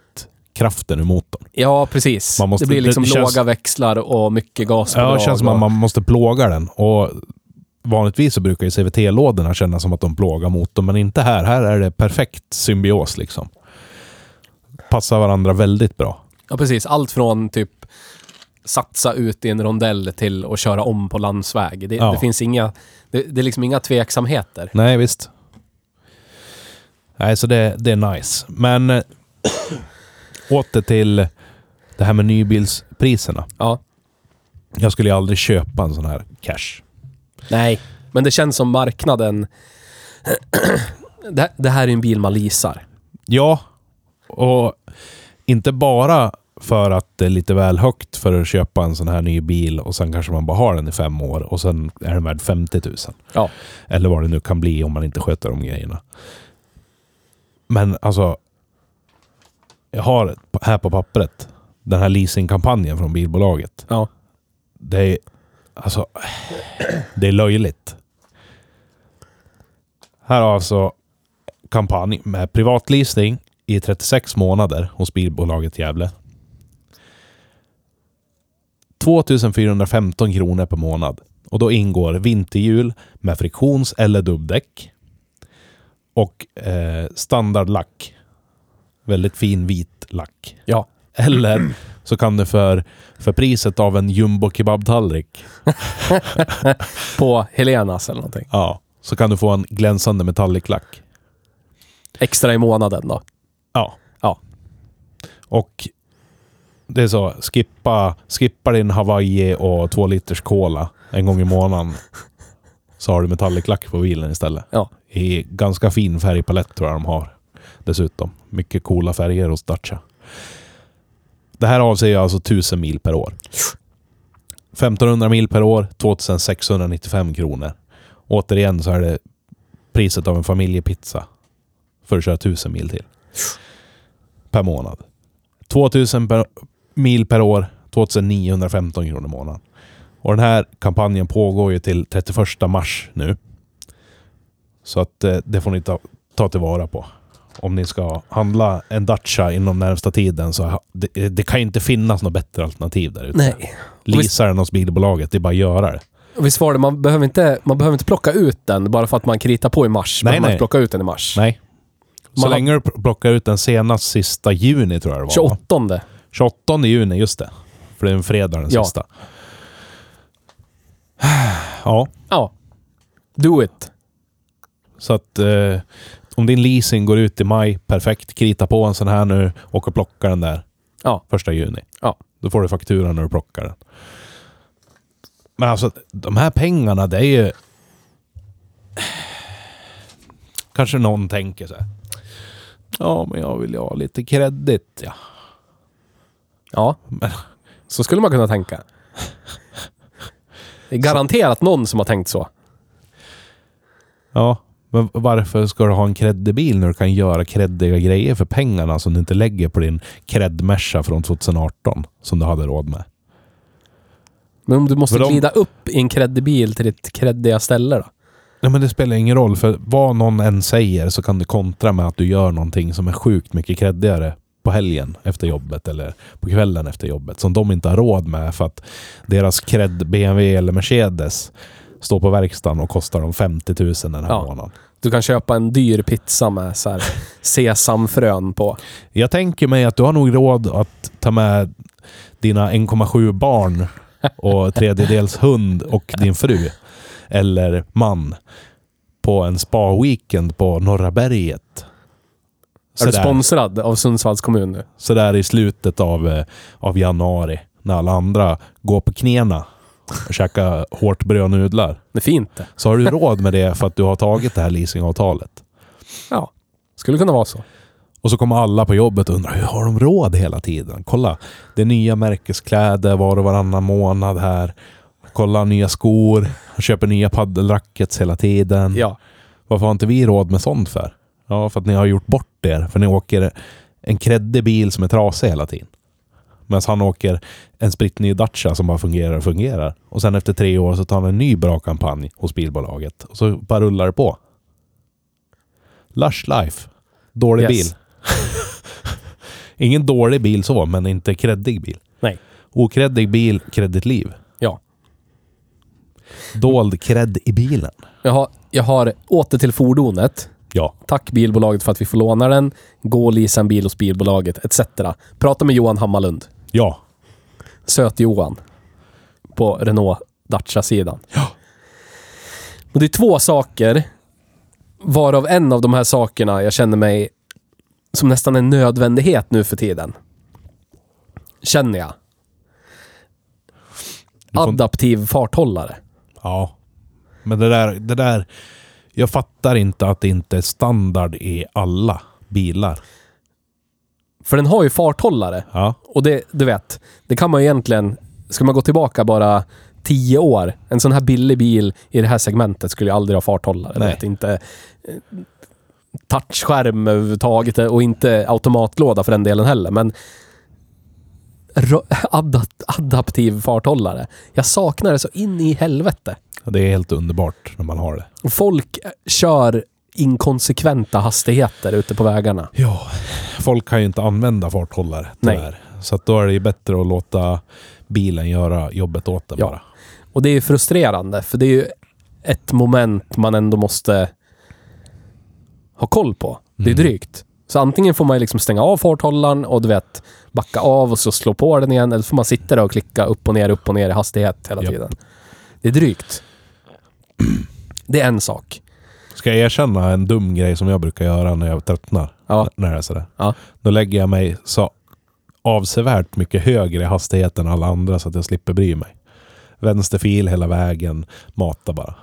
kraften ur motorn. Ja, precis. Man måste- det blir liksom det känns- låga växlar och mycket gas. Ja, det känns som att man måste plåga den. Och vanligtvis så brukar ju CVT-lådorna kännas som att de plågar motorn, men inte här. Här är det perfekt symbios liksom. Passar varandra väldigt bra. Ja, precis. Allt från typ satsa ut i en rondell till att köra om på landsväg. Det, Ja. det finns inga... Det, det är liksom inga tveksamheter. Nej, visst. Nej, så det, det är nice. Men eh, åter till det här med nybilspriserna. Ja. Jag skulle ju aldrig köpa en sån här cash. Nej, men det känns som marknaden... det, det här är en bil man leasar. Ja, och inte bara för att det är lite väl högt för att köpa en sån här ny bil och sen kanske man bara har den i fem år och sen är den värd 50 000. Ja. Eller vad det nu kan bli om man inte sköter de grejerna. Men alltså, jag har här på pappret den här leasingkampanjen från bilbolaget. Ja. Det är alltså, det är löjligt. Här har alltså kampanj med privatleasing i 36 månader hos bilbolaget Gävle. 2415 kronor per månad. Och då ingår vinterhjul med friktions eller dubbdäck. Och eh, standardlack. Väldigt fin vit lack. Ja. Eller så kan du för, för priset av en jumbo kebabtallrik, På Helenas eller någonting. ja, så kan du få en glänsande metalliclack. Extra i månaden då. Ja. Ja. Och det är så, skippa, skippa din Hawaii och två liters cola en gång i månaden. Så har du metalliclack på bilen istället. Ja. I ganska fin färgpalett tror jag de har. Dessutom. Mycket coola färger hos Dacia. Det här avser ju alltså 1000 mil per år. 1500 mil per år, 2695 kronor. Återigen så är det priset av en familjepizza. För att köra 1000 mil till. Per månad. 2000 per, mil per år, 2915 kronor i månaden. Och den här kampanjen pågår ju till 31 mars nu. Så att eh, det får ni ta, ta tillvara på om ni ska handla en Dacia inom närmsta tiden så det, det kan ju inte finnas något bättre alternativ där ute. Nej. Leasa den hos bilbolaget, det är bara att göra det. Visst var det, man behöver, inte, man behöver inte plocka ut den bara för att man kritar på i mars. Nej, man nej. inte plocka ut den i mars. Nej. Så Man länge du pl- plockar ut den senast sista juni tror jag det var. 28. 28 juni, just det. För det är en fredag den Ja. sista. Ja, Ja. Do it. så att eh, om din leasing går ut i maj, perfekt. Krita på en sån här nu och plocka den där Ja. första juni. Ja. Då får du fakturan när du plockar den. Men alltså, de här pengarna, det är ju... Kanske någon tänker så här. Ja, men jag vill ju ha lite kredit. Ja. Ja. Så skulle man kunna tänka. Det är garanterat någon som har tänkt så. ja, men varför ska du ha en kreddig bil när du kan göra kreddiga grejer för pengarna som du inte lägger på din kredmersa från 2018 som du hade råd med? Men om du måste de- glida upp i en kreddig bil till ditt kreddiga ställe då? Nej men det spelar ingen roll, för vad någon än säger så kan du kontra med att du gör någonting som är sjukt mycket kreddigare på helgen efter jobbet eller på kvällen efter jobbet som de inte har råd med för att deras cred BMW eller Mercedes står på verkstaden och kostar dem 50 000 den här Ja. månaden. Du kan köpa en dyr pizza med så här sesamfrön på. Jag tänker mig att du har nog råd att ta med dina 1,7 barn och tredjedels hund och din fru eller man på en spa-weekend på Norra berget. Är du Sådär, sponsrad av Sundsvalls kommun nu? sådär i slutet av, eh, av januari när alla andra går på knäna och käkar hårt brödnudlar. Det är fint det. Så har du råd med det för att du har tagit det här leasingavtalet. Ja. Skulle kunna vara så. Och så kommer alla på jobbet och undrar hur har de råd hela tiden? Kolla, det är nya märkeskläder var och varannan månad här. Kolla nya skor. Och köper nya paddelrackets hela tiden. Ja. Varför har inte vi råd med sånt för? Ja, för att ni har gjort bort er. För ni åker en kreddig bil som är trasig hela tiden. Medan han åker en sprittny Dacia som bara fungerar och fungerar. Och sen efter tre år så tar han en ny bra kampanj hos bilbolaget. Och så bara rullar det på. Lush life. Dålig Yes. bil. Ingen dålig bil så, men inte kreddig bil. Nej. Okreddig bil, kreddigt liv. Ja. Dold kredd i bilen. Jag har, jag har åter till fordonet. Ja. Tack bilbolaget för att vi får låna den. Gå och leasa en bil hos bilbolaget etc. Prata med Johan Hammarlund. Ja. Söt-Johan. På Renault Dacia-sidan. Ja. Och det är två saker. Varav en av de här sakerna jag känner mig som nästan en nödvändighet nu för tiden. Känner jag. Adaptiv farthållare. Ja. Men det där, det där... Jag fattar inte att det inte är standard i alla bilar. För den har ju farthållare. Ja. Och det, du vet, det kan man ju egentligen... Ska man gå tillbaka bara tio år, en sån här billig bil i det här segmentet skulle ju aldrig ha farthållare. Nej. Vet, inte eh, touchskärm överhuvudtaget och inte automatlåda för den delen heller. Men adaptiv farthållare. Jag saknar det så in i helvete. Det är helt underbart när man har det. Folk kör inkonsekventa hastigheter ute på vägarna. Ja. Folk kan ju inte använda farthållare Nej. tyvärr. Så att då är det ju bättre att låta bilen göra jobbet åt den Ja. bara. Och det är ju frustrerande, för det är ju ett moment man ändå måste ha koll på. Det är Mm. drygt. Så antingen får man liksom stänga av farthållaren och du vet, backa av och så slå på den igen. Eller så får man sitta där och klicka upp och ner, upp och ner i hastighet hela Japp. tiden. Det är drygt. Det är en sak. Ska jag erkänna en dum grej som jag brukar göra när jag tröttnar? Ja. När det är sådär. Ja. Då lägger jag mig så avsevärt mycket högre hastighet än alla andra så att jag slipper bry mig. Vänsterfil hela vägen, mata bara.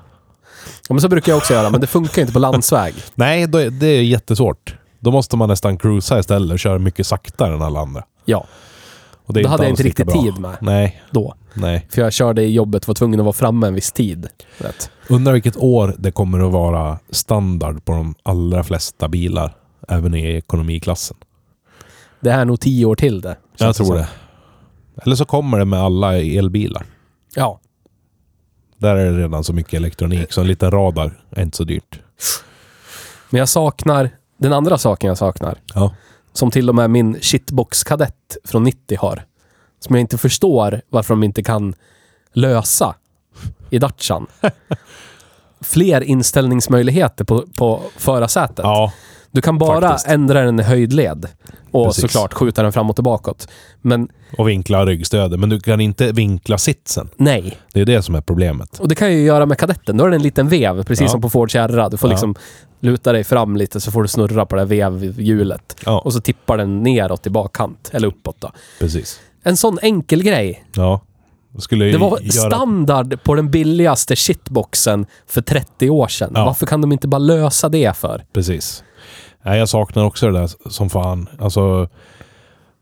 Ja, men så brukar jag också göra, men det funkar inte på landsväg. Nej, då är, det är jättesvårt. Då måste man nästan cruisa istället och köra mycket saktare än alla andra. Ja, Och det det hade jag inte riktigt tid med Nej, då. nej. För jag körde i jobbet, var tvungen att vara framme en viss tid. Vet. Undrar vilket år det kommer att vara standard på de allra flesta bilar. Även i ekonomiklassen. Det är nog tio år till det. Jag tror som. det. Eller så kommer det med alla elbilar. Ja. Där är det redan så mycket elektronik så en liten radar är inte så dyrt. Men jag saknar Den andra saken jag saknar, Ja. Som till och med min shitbox kadett från 90 har, som jag inte förstår varför de inte kan lösa i Dacian. Fler inställningsmöjligheter på, på förarsätet. Ja, Du kan bara faktiskt. ändra den i höjdled och Precis. såklart skjuta den framåt och bakåt. Men och vinkla ryggstödet. Men du kan inte vinkla sitsen. nej. Det är det som är problemet. Och det kan jag ju göra med kadetten. Då är det en liten vev, precis Ja. som på Ford Kärra. Du får Ja. liksom luta dig fram lite så får du snurra på det här vevhjulet. Ja, Och så tippar den neråt i bakkant, eller uppåt då. precis. En sån enkel grej. Ja. Det var göra... standard på den billigaste shitboxen för 30 år sedan. Varför kan de inte bara lösa det för? Precis. Nej, jag saknar också det där som fan. Alltså,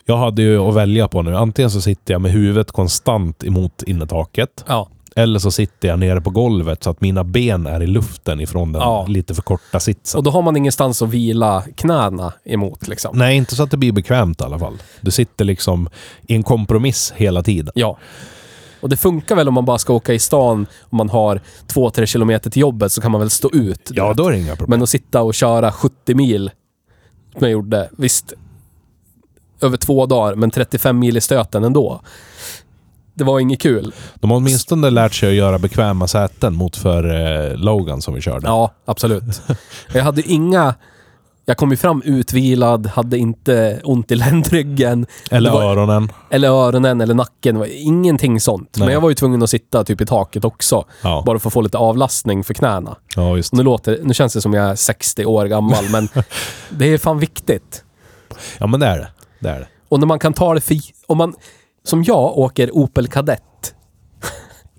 jag hade ju att välja på nu. Antingen så sitter jag med huvudet konstant emot innertaket. Ja. Eller så sitter jag nere på golvet så att mina ben är i luften ifrån den Ja. lite för korta sitsen. Och då har man ingenstans att vila knäna emot liksom. Nej, inte så att det blir bekvämt i alla fall. Du sitter liksom i en kompromiss hela tiden. Ja. Och det funkar väl om man bara ska åka i stan, om man har 2-3 kilometer till jobbet så kan man väl stå ut. Ja, då är det inga problem. Men att sitta och köra 70 mil, som jag gjorde, visst, över två dagar, men 35 mil i stöten ändå. Det var inget kul. De har åtminstone lärt sig att göra bekväma säten mot för eh, Logan som vi körde. Ja, absolut. Jag hade inga... Jag kom ju fram utvilad, hade inte ont i ländryggen, Eller var- öronen. eller öronen eller nacken. Ingenting sånt. Men Nej. jag var ju tvungen att sitta typ i taket också. Ja, Bara för att få lite avlastning för knäna. ja just Och nu, låter, nu känns det som jag är 60 år gammal, men det är fan viktigt. Ja, men det är det. Det är det. Och när man kan ta det för... Om man, som jag, åker Opel Kadett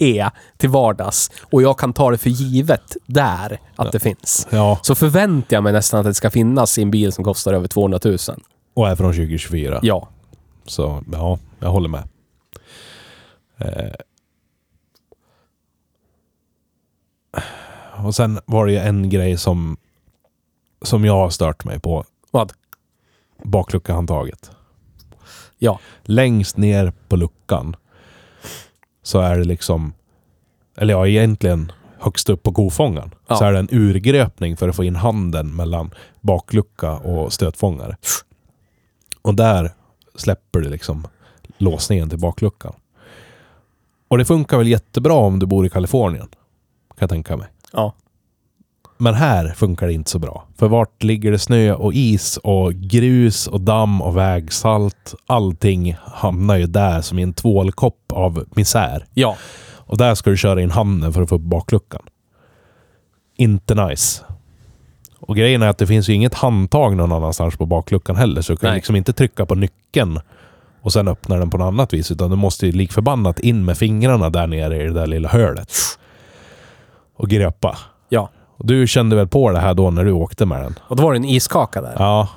E till vardags och jag kan ta det för givet där att det finns. Ja, Så förväntar jag mig nästan att det ska finnas i en bil som kostar över 200 000. och är från 2024. Ja. Så ja, jag håller med. Eh. Och sen var det ju en grej som, som jag har stört mig på. Vad? Bakluckahandtaget. Ja. Längst ner på luckan så är det liksom, eller ja egentligen högst upp på kofångaren, Ja. så är det en urgröpning för att få in handen mellan baklucka och stötfångare. Och där släpper du liksom låsningen till bakluckan. Och det funkar väl jättebra om du bor i Kalifornien, kan jag tänka mig. Ja. Men här funkar det inte så bra. För vart ligger det snö och is och grus och damm och vägsalt. Allting hamnar ju där som i en tvålkopp av misär. Ja. Och där ska du köra in handen för att få upp bakluckan. Inte nice. Och grejen är att det finns ju inget handtag någon annanstans på bakluckan heller. Så du kan Nej. liksom inte trycka på nyckeln och sen öppna den på något annat vis. Utan du måste ju lik förbannat in med fingrarna där nere i det där lilla hålet. Och gröpa. Och du kände väl på det här då när du åkte med den? Och då var det en iskaka där. Ja,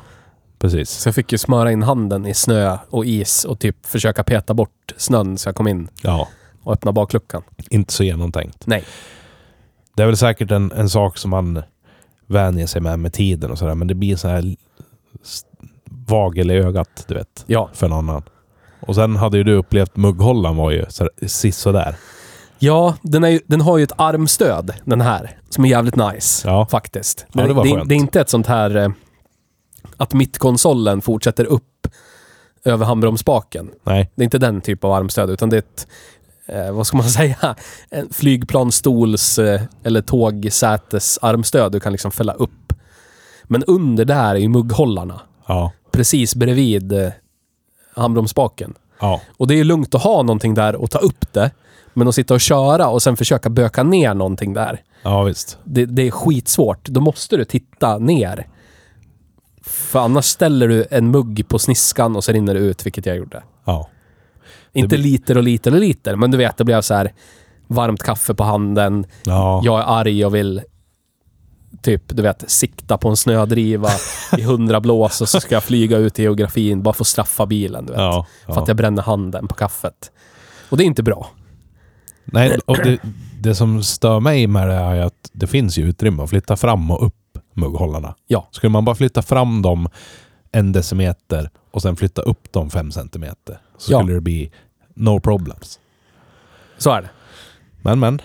precis. Så jag fick ju smöra in handen i snö och is och typ försöka peta bort snön så jag kom in Ja, och öppna bakluckan. inte så genomtänkt. Nej. Det är väl säkert en, en sak som man vänjer sig med med tiden och sådär. Men det blir så här vagel i ögat, du vet, Ja. för en annan. Och sen hade ju du upplevt mugghållaren var ju så- sisådär. Ja, den, är den har ju ett armstöd, den här, som är jävligt nice. Ja. Faktiskt. Ja, det var det, det är inte ett sånt här... eh, Att mittkonsolen fortsätter upp över handbromsspaken. Nej, Det är inte den typ av armstöd, utan det är ett... Eh, vad ska man säga? En flygplanstols eh, eller tågsätes armstöd du kan liksom fälla upp. Men under där är ju mugghållarna. ja, Precis bredvid eh, handbromsspaken. ja, Och det är ju lugnt att ha någonting där och ta upp det. Men att sitta och köra och sen försöka böka ner någonting där. ja visst. Det, det är skitsvårt. Då måste du titta ner. För annars ställer du en mugg på sniskan och så rinner det ut, vilket jag gjorde. Ja, Inte blir- liter och liter och liter, men du vet, det blev så här varmt kaffe på handen. ja, Jag är arg och vill typ, du vet, sikta på en snödriva i hundra blås och så ska jag flyga ut i geografin bara för att straffa bilen, du vet. ja, För ja. att jag bränner handen på kaffet. Och det är inte bra. Nej, och det, det som stör mig med det är att det finns ju utrymme att flytta fram och upp mugghållarna. Ja. Skulle man bara flytta fram dem en decimeter och sen flytta upp dem fem centimeter så Ja. skulle det bli no problems. Så är det. Men men.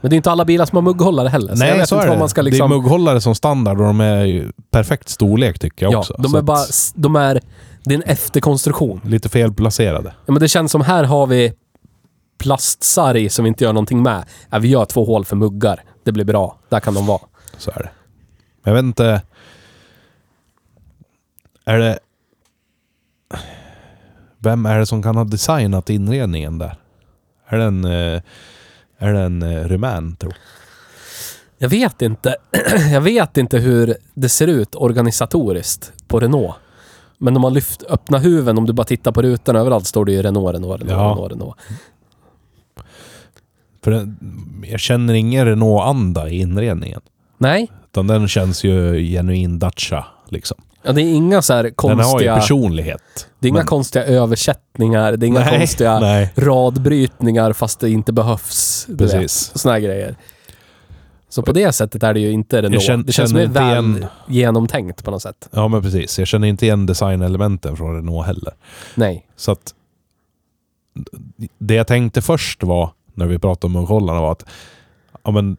Men det är inte alla bilar som har mugghållare heller. Så jag Nej, vet så inte är det. man ska Det är liksom... mugghållare som standard och de är ju perfekt storlek tycker jag ja, också. de är bara... De är... Det är en efterkonstruktion. Lite felplacerade. Ja, men det känns som här har vi plastsarg som vi inte gör någonting med. Ja, vi gör två hål för muggar. Det blir bra. Där kan de vara. Så är det. Men jag vet inte... Är det... Vem är det som kan ha designat inredningen där? Är det en... eh, Är det en eh, rumän, tror Jag vet inte. Jag vet inte hur det ser ut organisatoriskt på Renault. Men om man lyft, öppnar huven, om du bara tittar på rutan överallt står det ju Renault, Renault, Renault, Ja. Renault, Renault. För den, jag känner ingen Renault-anda i inredningen. Nej, Utan den känns ju genuin Dacia, liksom. ja, det är inga så här Den konstiga... har ju personlighet. det är inga men- konstiga översättningar, det är inga Nej, konstiga nej. radbrytningar fast det inte behövs. Precis. Såna här grejer. Så på det sättet är det ju inte Renault. känner- det känns inte väl igen- genomtänkt på något sätt. Ja, men precis. Jag känner inte igen designelementen från Renault heller. Nej. Så att... Det jag tänkte först var, när vi pratade om mugghållarna, var att ja, men,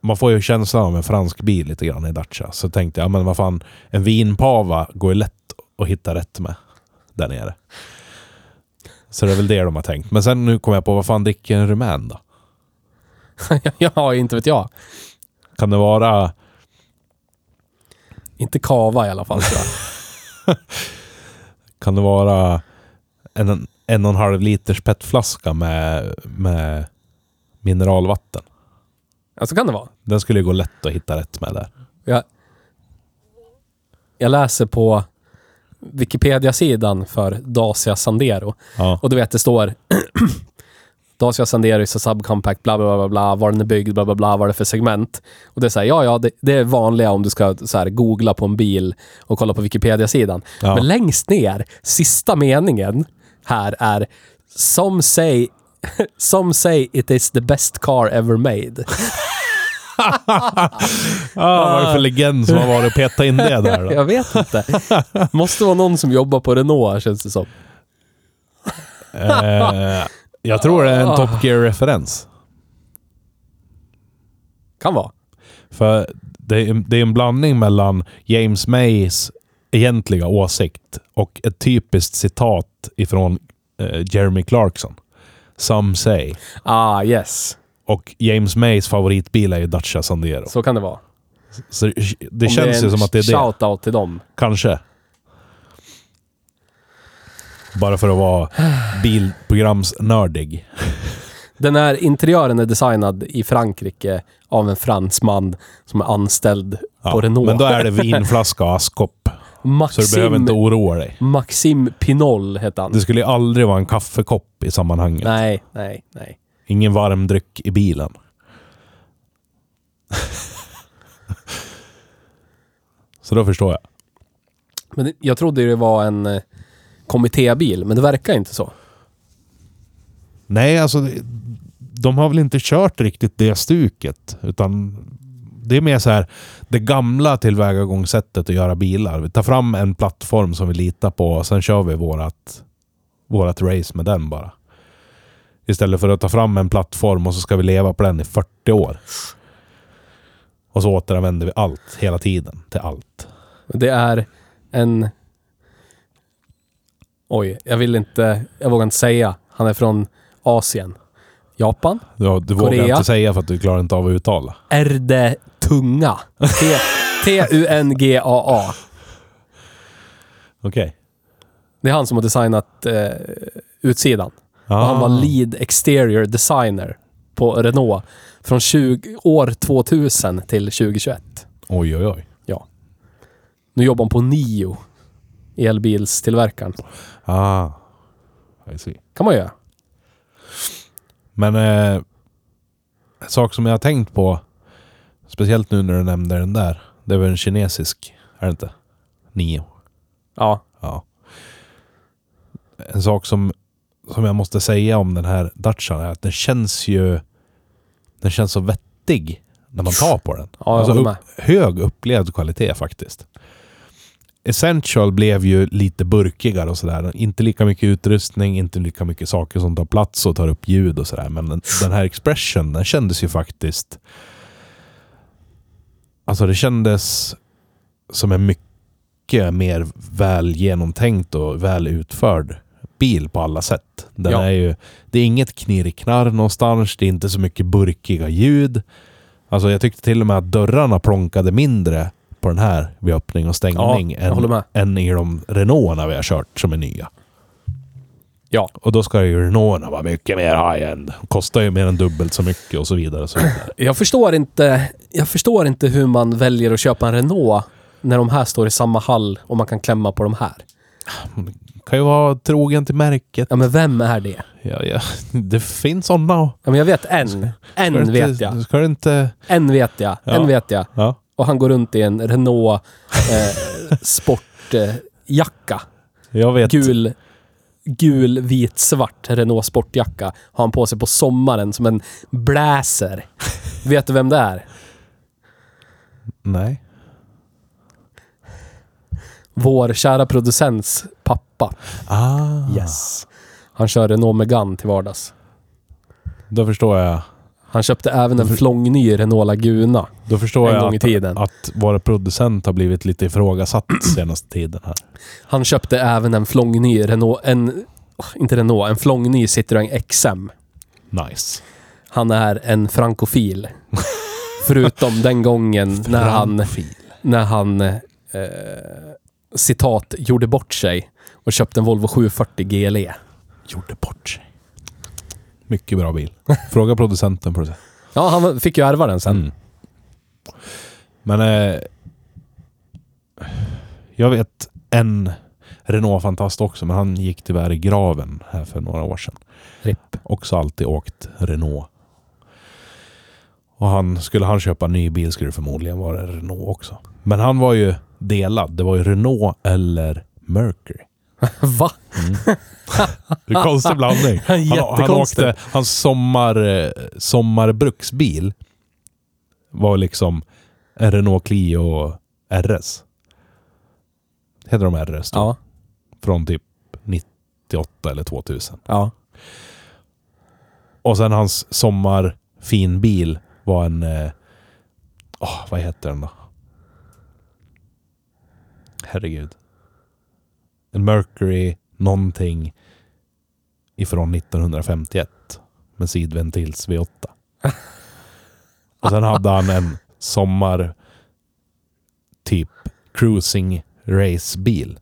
man får ju känslan av en fransk bil lite grann i Dacia. Så tänkte jag, ja, men vad fan, en vinpava går ju lätt att hitta rätt med där nere. Så det är väl det de har tänkt. Men sen nu kom jag på, vad fan dricker en rumän då? ja, inte vet jag. Kan det vara... Inte kava i alla fall. Kan det vara en, en och en halv liters petflaska med, med mineralvatten? Ja, så kan det vara. Den skulle ju gå lätt att hitta rätt med där. Jag, jag läser på Wikipedia-sidan för Dacia Sandero. Ja. Och du vet, det står Dacia Sandero is a subcompact, bla bla bla bla, var den är byggd, bla bla bla, vad det är för segment. Och det är så här, ja ja, det, det är vanliga om du ska så här, googla på en bil och kolla på Wikipedia-sidan. Ja. Men längst ner, sista meningen här är Some say, some say it is the best car ever made. Ah, vad är det för legend som har varit och petat in det där då? Jag vet inte. Måste vara någon som jobbar på Renault här, känns det som. Eh, jag tror det är en Top Gear-referens. Kan vara. För det är, det är en blandning mellan James Mays egentliga åsikt och ett typiskt citat ifrån eh, Jeremy Clarkson. Some say. Ah, yes. Och James Mays favoritbil är ju Dacia Sandero. Så kan det vara. Så det, det känns är ju som att det är det. Shout-out till dem. Kanske. Bara för att vara bilprogramsnördig. Den här interiören är designad i Frankrike av en fransman som är anställd Ja, på Renault. Men då är det vinflaska och askkopp. Så Maxim, du behöver inte oroa dig. Maxim Pinol heter han. Det skulle ju aldrig vara en kaffekopp i sammanhanget. Nej, nej, nej. Ingen varm dryck i bilen. Så då förstår jag. Men jag trodde det var en eh, kommittébil, men det verkar inte så. Nej, alltså de har väl inte kört riktigt det stuket. Utan det är mer så här det gamla tillvägagångssättet att göra bilar. Vi tar fram en plattform som vi litar på och sen kör vi vårat, vårat race med den bara. Istället för att ta fram en plattform och så ska vi leva på den i 40 år. Och så återanvänder vi allt hela tiden till allt. Det är en... Oj, jag vill inte... Jag vågar inte säga. Han är från Asien. Japan? Du, du vågar Korea. inte säga för att du klarar inte av att uttala. Erde Tunga. T-U-N-G-A-A. Okej. Det är han som har designat eh, utsidan. Och Ah. han var lead exterior designer på Renault från 20, år 2000 till 2021. Oj, oj, oj. Ja. Nu jobbar han på Nio, elbilstillverkaren. Ah. I see. kan man göra. Men eh, en sak som jag har tänkt på, speciellt nu när du nämnde den där, det är väl en kinesisk, är det inte? Nio. Ja. Ja. En sak som, som jag måste säga om den här Dacian är att den känns ju... Den känns så vettig när man tar på den. Ja, alltså upp, hög upplevd kvalitet faktiskt. Essential blev ju lite burkigare och sådär. Inte lika mycket utrustning, inte lika mycket saker som tar plats och tar upp ljud och sådär. Men den, den här Expression, den kändes ju faktiskt... Alltså det kändes som en mycket mer väl genomtänkt och väl utförd bil på alla sätt. Den Ja. är ju, det är inget knirrknarr någonstans, det är inte så mycket burkiga ljud. Alltså jag tyckte till och med att dörrarna plonkade mindre på den här vid öppning och stängning Ja, än, än i de Renaulterna vi har kört som är nya. Ja. Och då ska ju Renaulterna vara mycket mer high-end. Kostar ju mer än dubbelt så mycket och så vidare. Och så vidare. Jag förstår inte, jag förstår inte hur man väljer att köpa en Renault när de här står i samma hall och man kan klämma på de här. kan ju vara trogen till märket. Ja, men vem är det? Ja, ja. Det finns sådana. Ja, men jag vet en. Ska En du vet inte, jag. Ska du inte... En vet jag. Ja. En vet jag. Ja. Och han går runt i en Renault eh, sportjacka. Eh, jacka. Jag vet. gul, gul, vit, svart Renault sportjacka har han på sig på sommaren som en blazer. Vet du vem det är? Nej. Vår kära producents pappa. Ah. Yes. Han kör Renault Megane till vardags. Då förstår jag. Han köpte även en flångny Renault Laguna. Då förstår En jag gång i att, tiden. att vår producent har blivit lite ifrågasatt senaste tiden här. Han köpte även en flångny Renault, en, inte Renault, en flångny Citroën XM. Nice. Han är en frankofil. Förutom den gången när han, när han eh, citat, gjorde bort sig och köpte en Volvo 740 GLE. Gjorde bort sig. Mycket bra bil. Fråga producenten på det. Ja, han fick ju ärva den sen. Mm. Men... Eh, jag vet en Renault-fantast också, men han gick tyvärr i graven här för några år sedan. RIP. Också alltid åkt Renault. Och han, skulle han köpa en ny bil skulle det förmodligen vara en Renault också. Men han var ju delad. Det var ju Renault eller Mercury. Va? Det är en konstig blandning. Han, han åkte, hans sommar, eh, sommarbruksbil var liksom en Renault Clio RS. Heter de RS då? Ja. Från typ 98 eller 2000. Ja. Och sen hans sommarfinbil var en... Eh, åh, vad heter den då? Herregud. En Mercury någonting ifrån 1951. Med sidventils V8. Och sen hade han en sommar typ cruising racebil.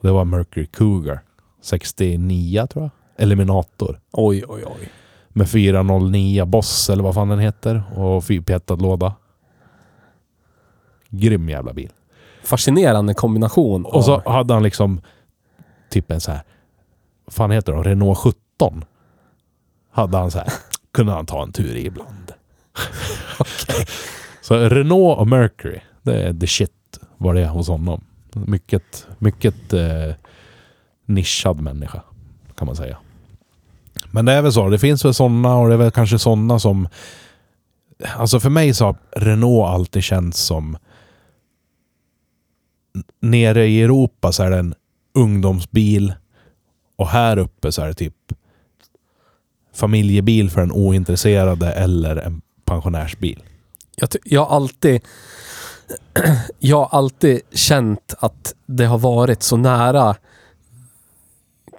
Det var Mercury Cougar. 69 tror jag. Eliminator. Oj, oj, oj. Med 409 Boss eller vad fan den heter. Och fyrpetad låda. Grym jävla bil. Fascinerande kombination. Och så av- hade han liksom typ en så här. Vad fan heter det? Renault 17. Hade han så här. Kunde han ta en tur i ibland. Så Renault och Mercury. Det är the shit var det hos honom. Mycket, mycket eh, nischad människa. Kan man säga. Men det är väl så. Det finns väl sådana och det är väl kanske sådana som... Alltså för mig så har Renault alltid känts som... Nere i Europa så är det en ungdomsbil. Och här uppe så är det typ familjebil för den ointresserade eller en pensionärsbil. Jag, jag har alltid... Jag har alltid känt att det har varit så nära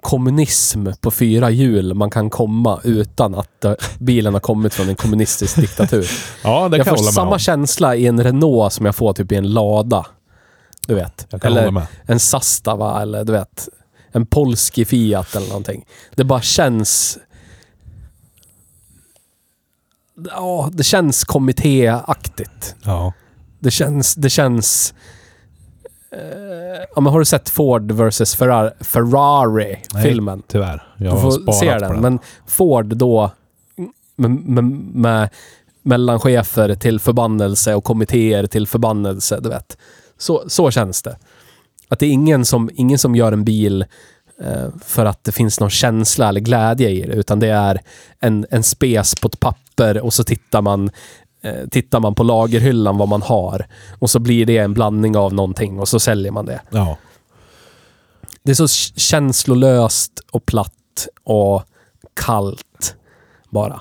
kommunism på fyra hjul man kan komma utan att det- bilen har kommit från en kommunistisk diktatur. Ja, det jag kan jag får med samma om. känsla i en Renault som jag får typ i en lada. Du vet. Jag kan Eller med. en Zastava eller du vet. En polski Fiat eller någonting. Det bara känns... Ja, det känns kommittéaktigt. Ja. Det känns... Det känns... Eh, ja, men har du sett Ford vs Ferrari, Ferrari-filmen? Tyvärr. Jag Du har får sparat se på den. Men Ford då med, med, med mellanchefer till förbannelse och kommittéer till förbannelse, du vet. Så, så känns det. Att det är ingen som, ingen som gör en bil eh, för att det finns någon känsla eller glädje i det, utan det är en, en spes på ett papper och så tittar man eh, tittar man på lagerhyllan vad man har och så blir det en blandning av någonting och så säljer man det. Ja. Det är så känslolöst och platt och kallt bara.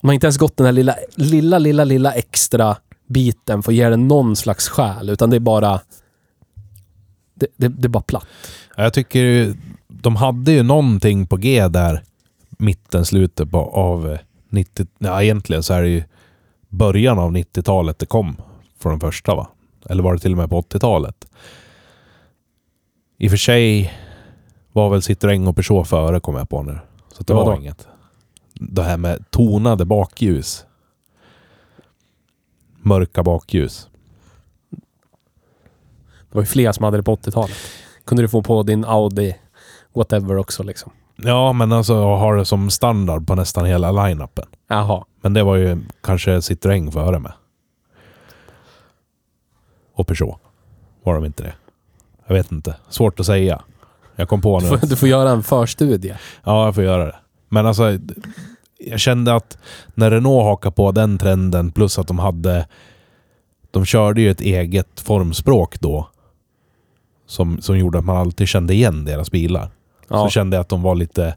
Man har inte ens gått den här lilla, lilla, lilla, lilla extra biten för att ge den någon slags själ, utan det är bara... Det, det, det är bara platt. Ja, Jag tycker ju- de hade ju någonting på G där mitten, slutet på, av eh, 90... Ja, egentligen så är det ju början av 90-talet det kom från den första va? Eller var det till och med på 80-talet? I och för sig var väl Citroën och Peugeot före kom jag på nu. Så det var inget. Det här med tonade bakljus. Mörka bakljus. Det var ju fler som hade det på 80-talet. Kunde du få på din Audi whatever också liksom. Ja, men alltså jag har det som standard på nästan hela line-upen. Jaha. Men det var ju kanske Citroën före med. Och Peugeot. Var de inte det? Jag vet inte. Svårt att säga. Jag kom på Du nu. får, du får göra en förstudie. Ja, jag får göra det. Men alltså, jag kände att när Renault hakade på den trenden plus att de hade... De körde ju ett eget formspråk då. Som, som gjorde att man alltid kände igen deras bilar. Ja. Så kände jag att de var lite...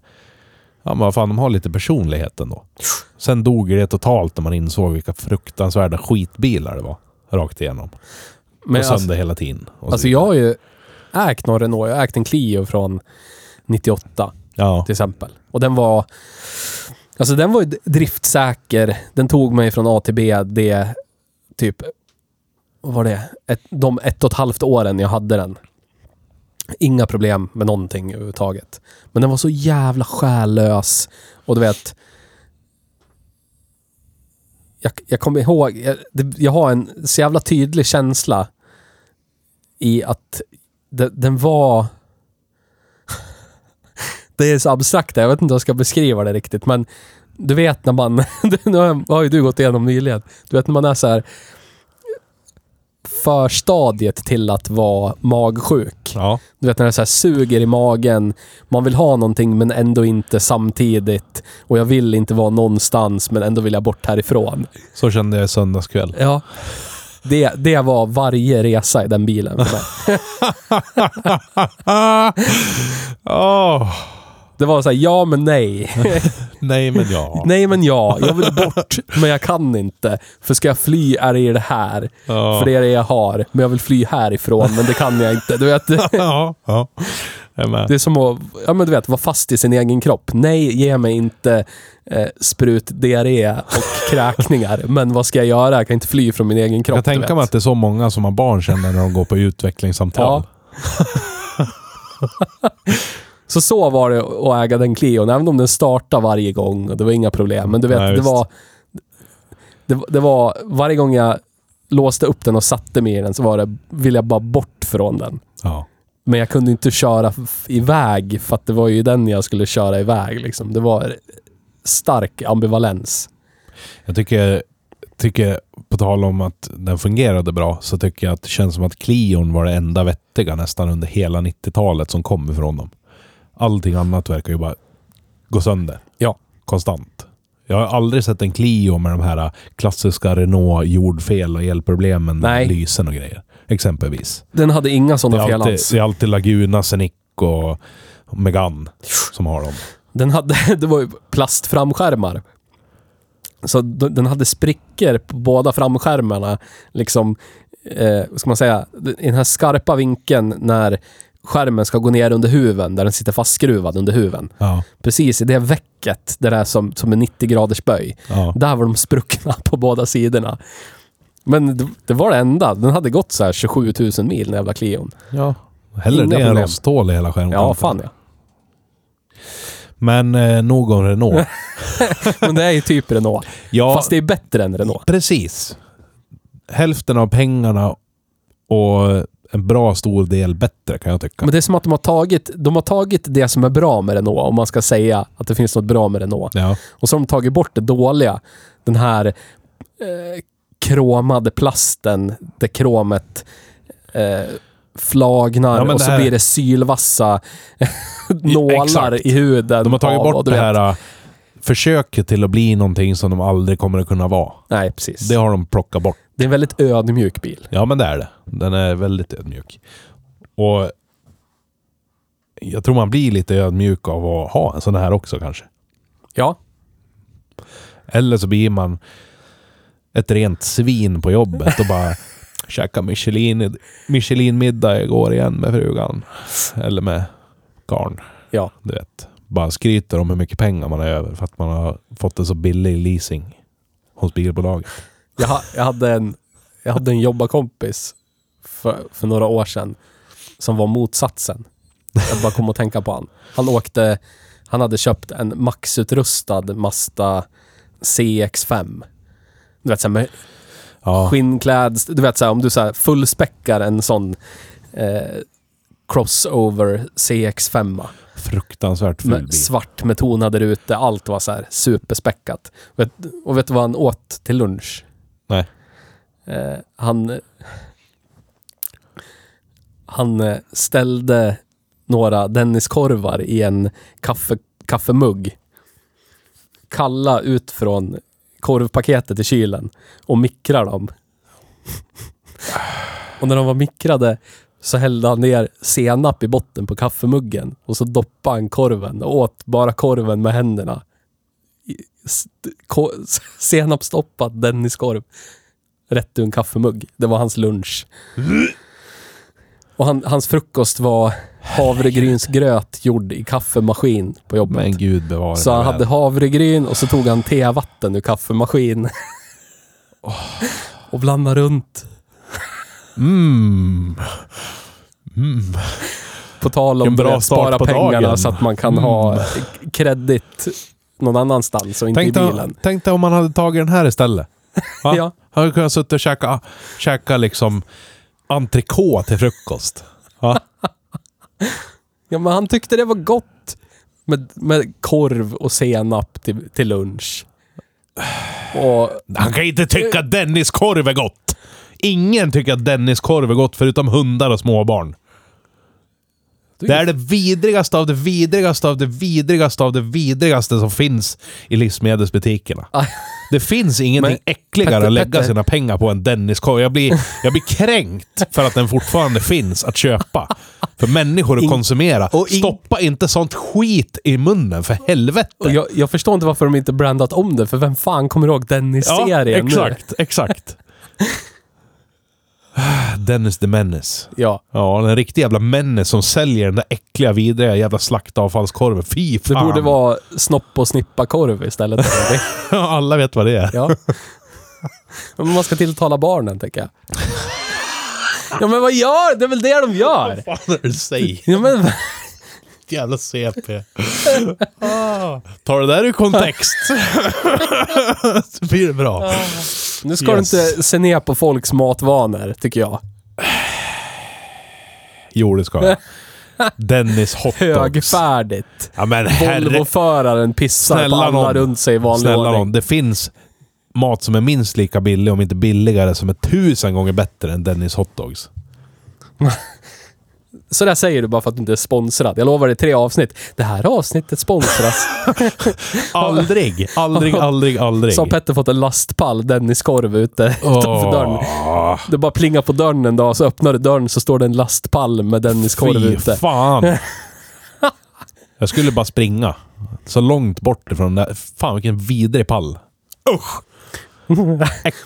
Ja men vad fan, de har lite personlighet ändå. Sen dog det totalt när man insåg vilka fruktansvärda skitbilar det var. Rakt igenom. Men och sönder alltså, hela tiden. Alltså jag har ju ägt någon Renault. Jag har ägt en Clio från 98 Ja. till exempel. Och den var... Alltså den var ju driftsäker. Den tog mig från A till B. Det typ... Vad var det? Ett, de ett och ett halvt åren jag hade den. Inga problem med någonting överhuvudtaget. Men den var så jävla själlös. Och du vet... Jag, jag kommer ihåg... Jag, det, jag har en så jävla tydlig känsla i att det, den var... Det är så abstrakt, jag vet inte hur jag ska beskriva det riktigt, men du vet när man... nu har- har ju du gått igenom nyligen. Du vet när man är så här förstadiet till att vara magsjuk. Ja. Du vet när det så här suger i magen, man vill ha någonting men ändå inte samtidigt. Och jag vill inte vara någonstans men ändå vill jag bort härifrån. Så kände jag i söndagskväll. Ja. Det, det var varje resa i den bilen för mig. Åh, Det var så här, ja men nej. nej men ja. nej men ja, jag vill bort men jag kan inte. För ska jag fly är det det här. Ja. För det är det jag har. Men jag vill fly härifrån men det kan jag inte. Du vet, ja, ja. Det är som att ja, men du vet, vara fast i sin egen kropp. Nej, ge mig inte eh, sprut, diarré och kräkningar. Men vad ska jag göra? Jag kan inte fly från min egen kropp. Jag vet. mig att det är så många som har barn känner när de går på utvecklingssamtal. Så så var det att äga den Clion, även om den startade varje gång och det var inga problem. Men du vet, Nej, det var... Det, det var... Varje gång jag låste upp den och satte mig i den så var det, ville jag bara bort från den. Ja. Men jag kunde inte köra iväg för att det var ju den jag skulle köra iväg. Liksom. Det var stark ambivalens. Jag tycker, tycker, på tal om att den fungerade bra, så tycker jag att det känns som att Clion var det enda vettiga nästan under hela 90-talet som kom ifrån dem. Allting annat verkar ju bara gå sönder. Ja. Konstant. Jag har aldrig sett en Clio med de här klassiska Renault jordfel och elproblemen med Nej. lysen och grejer. Exempelvis. Den hade inga sådana fel alltid, alls. det är alltid Laguna, Scenic och Megane som har dem. Den hade, det var ju plastframskärmar. Så den hade sprickor på båda framskärmarna. Liksom, eh, vad ska man säga, i den här skarpa vinkeln när skärmen ska gå ner under huven, där den sitter fastskruvad under huven. Ja. Precis i det vecket, där det är som, som en 90 graders böj. ja. Där var de spruckna på båda sidorna. Men det, det var det enda. Den hade gått så här 27 000 mil, den jävla Clion. ja. Hellre Inga det än rosthål i hela skärmkanten. Ja, fan ja. Men eh, nog om Renault. Men det är ju typ Renault. Ja, Fast det är bättre än Renault. precis. Hälften av pengarna och en bra stor del bättre kan jag tycka. Men det är som att de har tagit, de har tagit det som är bra med Renault, om man ska säga att det finns något bra med Renault. Ja. Och så har de tagit bort det dåliga. Den här eh, kromade plasten, där kromet eh, flagnar Ja, och så här- blir det sylvassa nålar exakt. i huden. De har tagit bort det här... äh, försöker till att bli någonting som de aldrig kommer att kunna vara. Nej, precis. Det har de plockat bort. Det är en väldigt ödmjuk bil. Ja, men det är det. Den är väldigt ödmjuk. Och jag tror man blir lite ödmjuk av att ha en sån här också kanske. Ja. Eller så blir man ett rent svin på jobbet och bara käka Michelin, Michelin-middag igår igen med frugan. Eller med karln. Ja. Du vet. Bara skryter om hur mycket pengar man har över för att man har fått en så billig leasing hos bilbolaget. Jag, ha- jag, hade en, jag hade en jobbarkompis för, för några år sedan som var motsatsen. Jag bara kom att tänka på han. Han åkte... Han hade köpt en maxutrustad Mazda CX-5. Du vet, så här med Ja, skinnkläd... Du vet, så här, om du så här fullspäckar en sån eh, crossover CX-5 fruktansvärt ful bil. svart med tonade rutor. Allt var så här superspäckat. Vet, och vet du vad han åt till lunch? Nej. Eh, han... Han eh, ställde några Denniskorvar i en kaffe, kaffemugg. Kalla ut från korvpaketet i kylen och mikra dem. och när de var mikrade så hällde han ner senap i botten på kaffemuggen och så doppade han korven och åt bara korven med händerna. Senapsdoppad Denniskorv. Rätt ur en kaffemugg. Det var hans lunch. Och han, hans frukost var havregrynsgröt gjord i kaffemaskin på jobbet. Men gud bevare Så han hade havregryn och så tog han tevatten ur kaffemaskin. och blandade runt. Mm. Mm. På tal om bra det, spara pengarna dagen. så att man kan ha kredit någon annanstans och inte Tänk i bilen. tänk dig om man hade tagit den här istället. Va? Ja. Han hade kunnat sitta och käka, käka liksom entrecote till frukost. Ja. ja, men han tyckte det var gott med, med korv och senap till, till lunch. Och Han kan inte tycka att Dennis korv är gott. Ingen tycker att Dennis korv är gott förutom hundar och småbarn. Det är det vidrigaste av det vidrigaste av det vidrigaste av det vidrigaste som finns i livsmedelsbutikerna. Ah. Det finns ingenting Men, äckligare Petter, att lägga Petter. sina pengar på än Dennis-korv. Jag blir, jag blir kränkt för att den fortfarande finns att köpa. För människor att In- konsumera. och in- Stoppa inte sånt skit i munnen, för helvete! Jag, jag förstår inte varför de inte brandat om det, för vem fan kommer ihåg Dennis-serien nu? exakt, exakt. Dennis the Menace. Ja. Ja, den riktiga jävla Menace som säljer den där äckliga, vidriga jävla slaktavfallskorven. Fy Det fan! borde vara snopp och snippa-korv istället. Det- Alla vet vad det är. ja. Men man ska tilltala barnen, tänker jag. Ja, men vad gör? Det är väl det de gör? Vad fan är det du säger? Ja, men, Jävla CP. ah, ta det där ur kontext. Så blir det bra. nu ska Yes. du inte se ner på folks matvanor, tycker jag. Jo, det ska jag. Dennis hotdogs. Högfärdigt. Ja, men herre... Volvo-föraren pissar på Snälla alla nån. runt sig i vanlig Snälla ordning. nån, det finns mat som är minst lika billig, om inte billigare, som är tusen gånger bättre än Dennis hotdogs. Så där säger du bara för att du inte är sponsrad. Jag lovar dig tre avsnitt. Det här avsnittet sponsras. Aldrig, aldrig, aldrig, aldrig. Så har Petter fått en lastpall Dennis-korv ute utanför dörren. Det bara plingar på dörren en dag, så öppnar du dörren så står det en lastpall med Dennis-korv Fy ute. fan. Jag skulle bara springa. Så långt bort ifrån den där. Fan vilken vidrig pall. Usch!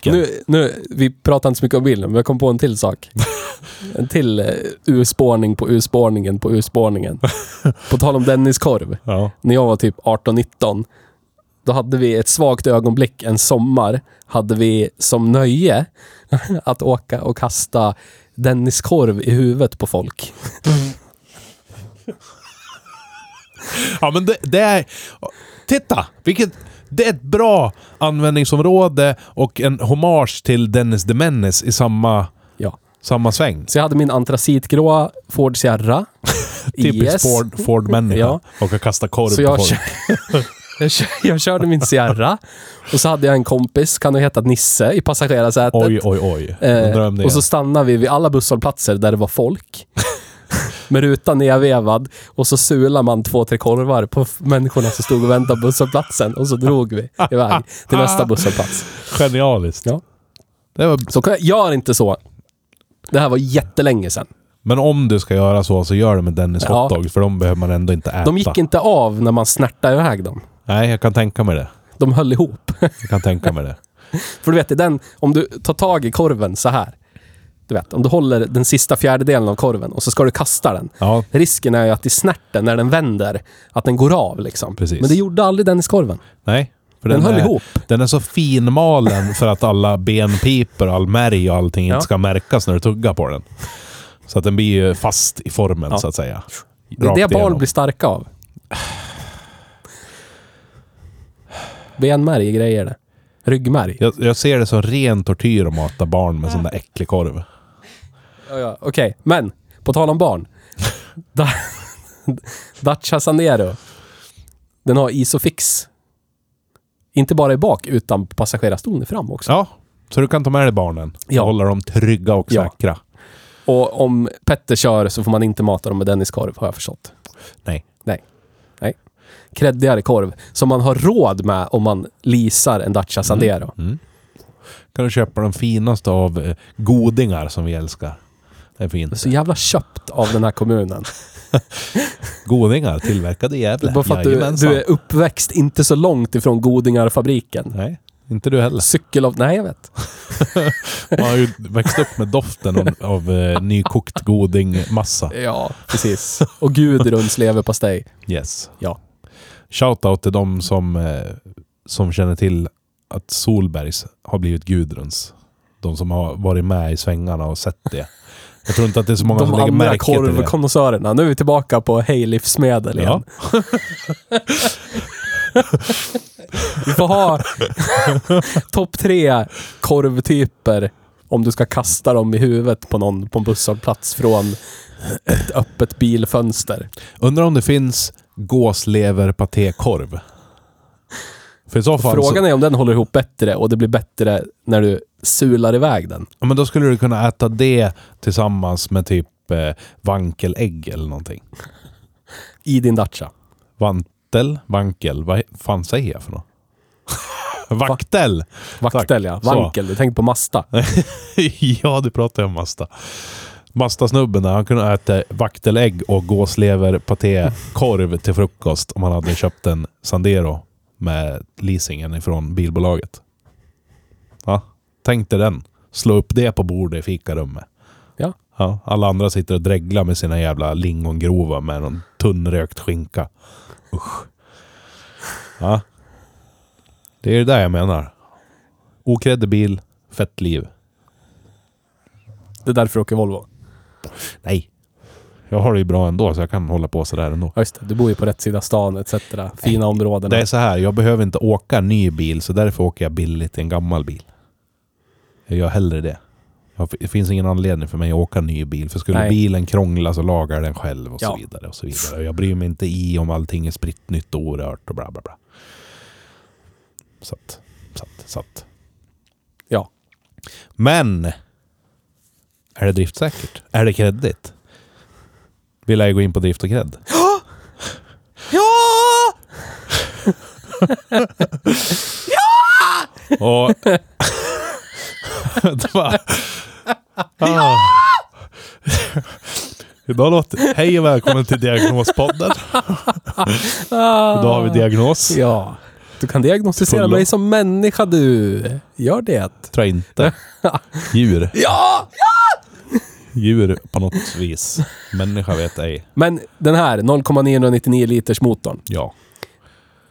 Nu, nu, vi pratar inte så mycket om bilen, men jag kom på en till sak. En till uh, urspårning på urspårningen på urspårningen. På tal om Dennis-korv. Ja. När jag var typ 18-19, då hade vi ett svagt ögonblick en sommar. Hade vi som nöje att åka och kasta Dennis-korv i huvudet på folk. ja men det, det är... Titta! Vilket... Det är ett bra användningsområde och en hommage till Dennis the Menace i samma, Ja. samma sväng. Så jag hade min antracitgråa Ford Sierra. Typisk IS. Ford, Ford-människa. Ja. Och att kasta korv Så på folk. jag, kör, jag körde min Sierra. Och så hade jag en kompis, kan ha hetat Nisse, i passagerarsätet. Oj, oj, oj. Eh, och så stannade vi vid alla busshållplatser där det var folk. Med rutan nedvevad och så sulade man två, tre korvar på människorna som stod och väntade på busshållplatsen och så drog vi iväg till nästa busshållplats. Genialiskt. Ja. Det var, Så kan jag- gör inte så. Det här var jättelänge sedan. men om du ska göra så, så gör det med Dennis Ja. hotdogs, för de behöver man ändå inte äta. De gick inte av när man snärtade iväg dem. Nej, jag kan tänka mig det. De höll ihop. Jag kan tänka mig det. För du vet, den, om du tar tag i korven så här. Du vet, om du håller den sista fjärdedelen av korven och så ska du kasta den. Ja, Risken är ju att i snärten, när den vänder, att den går av liksom. Precis. Men det gjorde aldrig den i skorven. nej. För Den, höll är, ihop. Den är så finmalen för att alla benpipor all märg och allting Ja. inte ska märkas när du tuggar på den. Så att den blir ju fast i formen Ja. så att säga. Det är det barn blir starka av. Benmärg är grejer det. Ryggmärg. Jag, jag ser det som ren tortyr att mata barn med sån där äcklig korv. Ja, ja. Okej, men på tal om barn. Da- Dacia Sandero. Den har Isofix. Inte bara i bak, utan på passagerarstolen fram också. Ja, så du kan ta med dig barnen och Ja. hålla dem trygga och Ja. säkra. Och om Petter kör så får man inte mata dem med Dennis-korv, har jag förstått. Nej. Nej. Nej. Kreddigare korv. Som man har råd med om man leasar en Dacia Sandero. Mm. Kan du köpa den finaste av eh, godingar som vi älskar. Det är Det så jävla köpt av den här kommunen. Godingar tillverkade i Gävle. bara för att du, du är uppväxt inte så långt ifrån Godingarfabriken. Nej, inte du heller. Cykel av... Nej, jag vet. Man har ju växt upp med doften av, av eh, nykokt godingmassa. Ja, precis. Och Gudruns leverpastej. Yes. Ja. Shoutout till de som, eh, som känner till att Solbergs har blivit Gudruns. De som har varit med i svängarna och sett det. Jag tror inte att det är så många De som lägger andra märke till det. korvkonnässörerna. Nu är vi tillbaka på Hej Livsmedel igen. Ja. Vi får ha topp tre korvtyper om du ska kasta dem i huvudet på någon på en busshållplats från ett öppet bilfönster. Undrar om det finns gåsleverpatékorv. För i så fall Frågan så, är om den håller ihop bättre och det blir bättre när du sular iväg den. ja, men då skulle du kunna äta det tillsammans med typ eh, vankelägg eller någonting. I din Dacia. Vantel? Vankel? Vad fan säger jag för något? Vaktel! Vaktel ja. Så. Vankel. Du tänkte på Masta. ja, du pratar ju om Masta. Masta-snubben där, han kunde äta vaktelägg och gåsleverpatékorv till frukost om han hade köpt en Sandero med leasingen ifrån bilbolaget. Ja, tänk dig den. Slå upp det på bordet i fikarummet. Ja. Ja, alla andra sitter och dreglar med sina jävla lingongrova med någon tunnrökt skinka. Usch. Ja. Det är det där jag menar. Okreddig bil, fett liv. Det är därför du åker Volvo. Nej. Jag har det ju bra ändå så jag kan hålla på sådär ändå. Ja, just det. Du bor ju på rätt sida stan etc. Fina områden. Det är så här, jag behöver inte åka en ny bil så därför åker jag billigt i en gammal bil. Jag gör hellre det. Det finns ingen anledning för mig att åka ny bil. För skulle Nej. bilen krångla så lagar den själv och Ja. så vidare. och så vidare. Jag bryr mig inte i om allting är spritt nytt och orört och bla bla bla. Så att, så att, så att. Ja. Men! Är det driftsäkert? Är det kreddigt? Vill jag gå in på drift och kredd? Ja! Och... det var... ah. Idag låter... Hej och välkommen till Diagnospodden. Idag har vi diagnos. Ja. Du kan diagnostisera mig som människa du. Gör det. Tror jag inte. Djur. Ja! Djur på något vis. Människa vet ej. Men den här 0,999 liters motorn. Ja.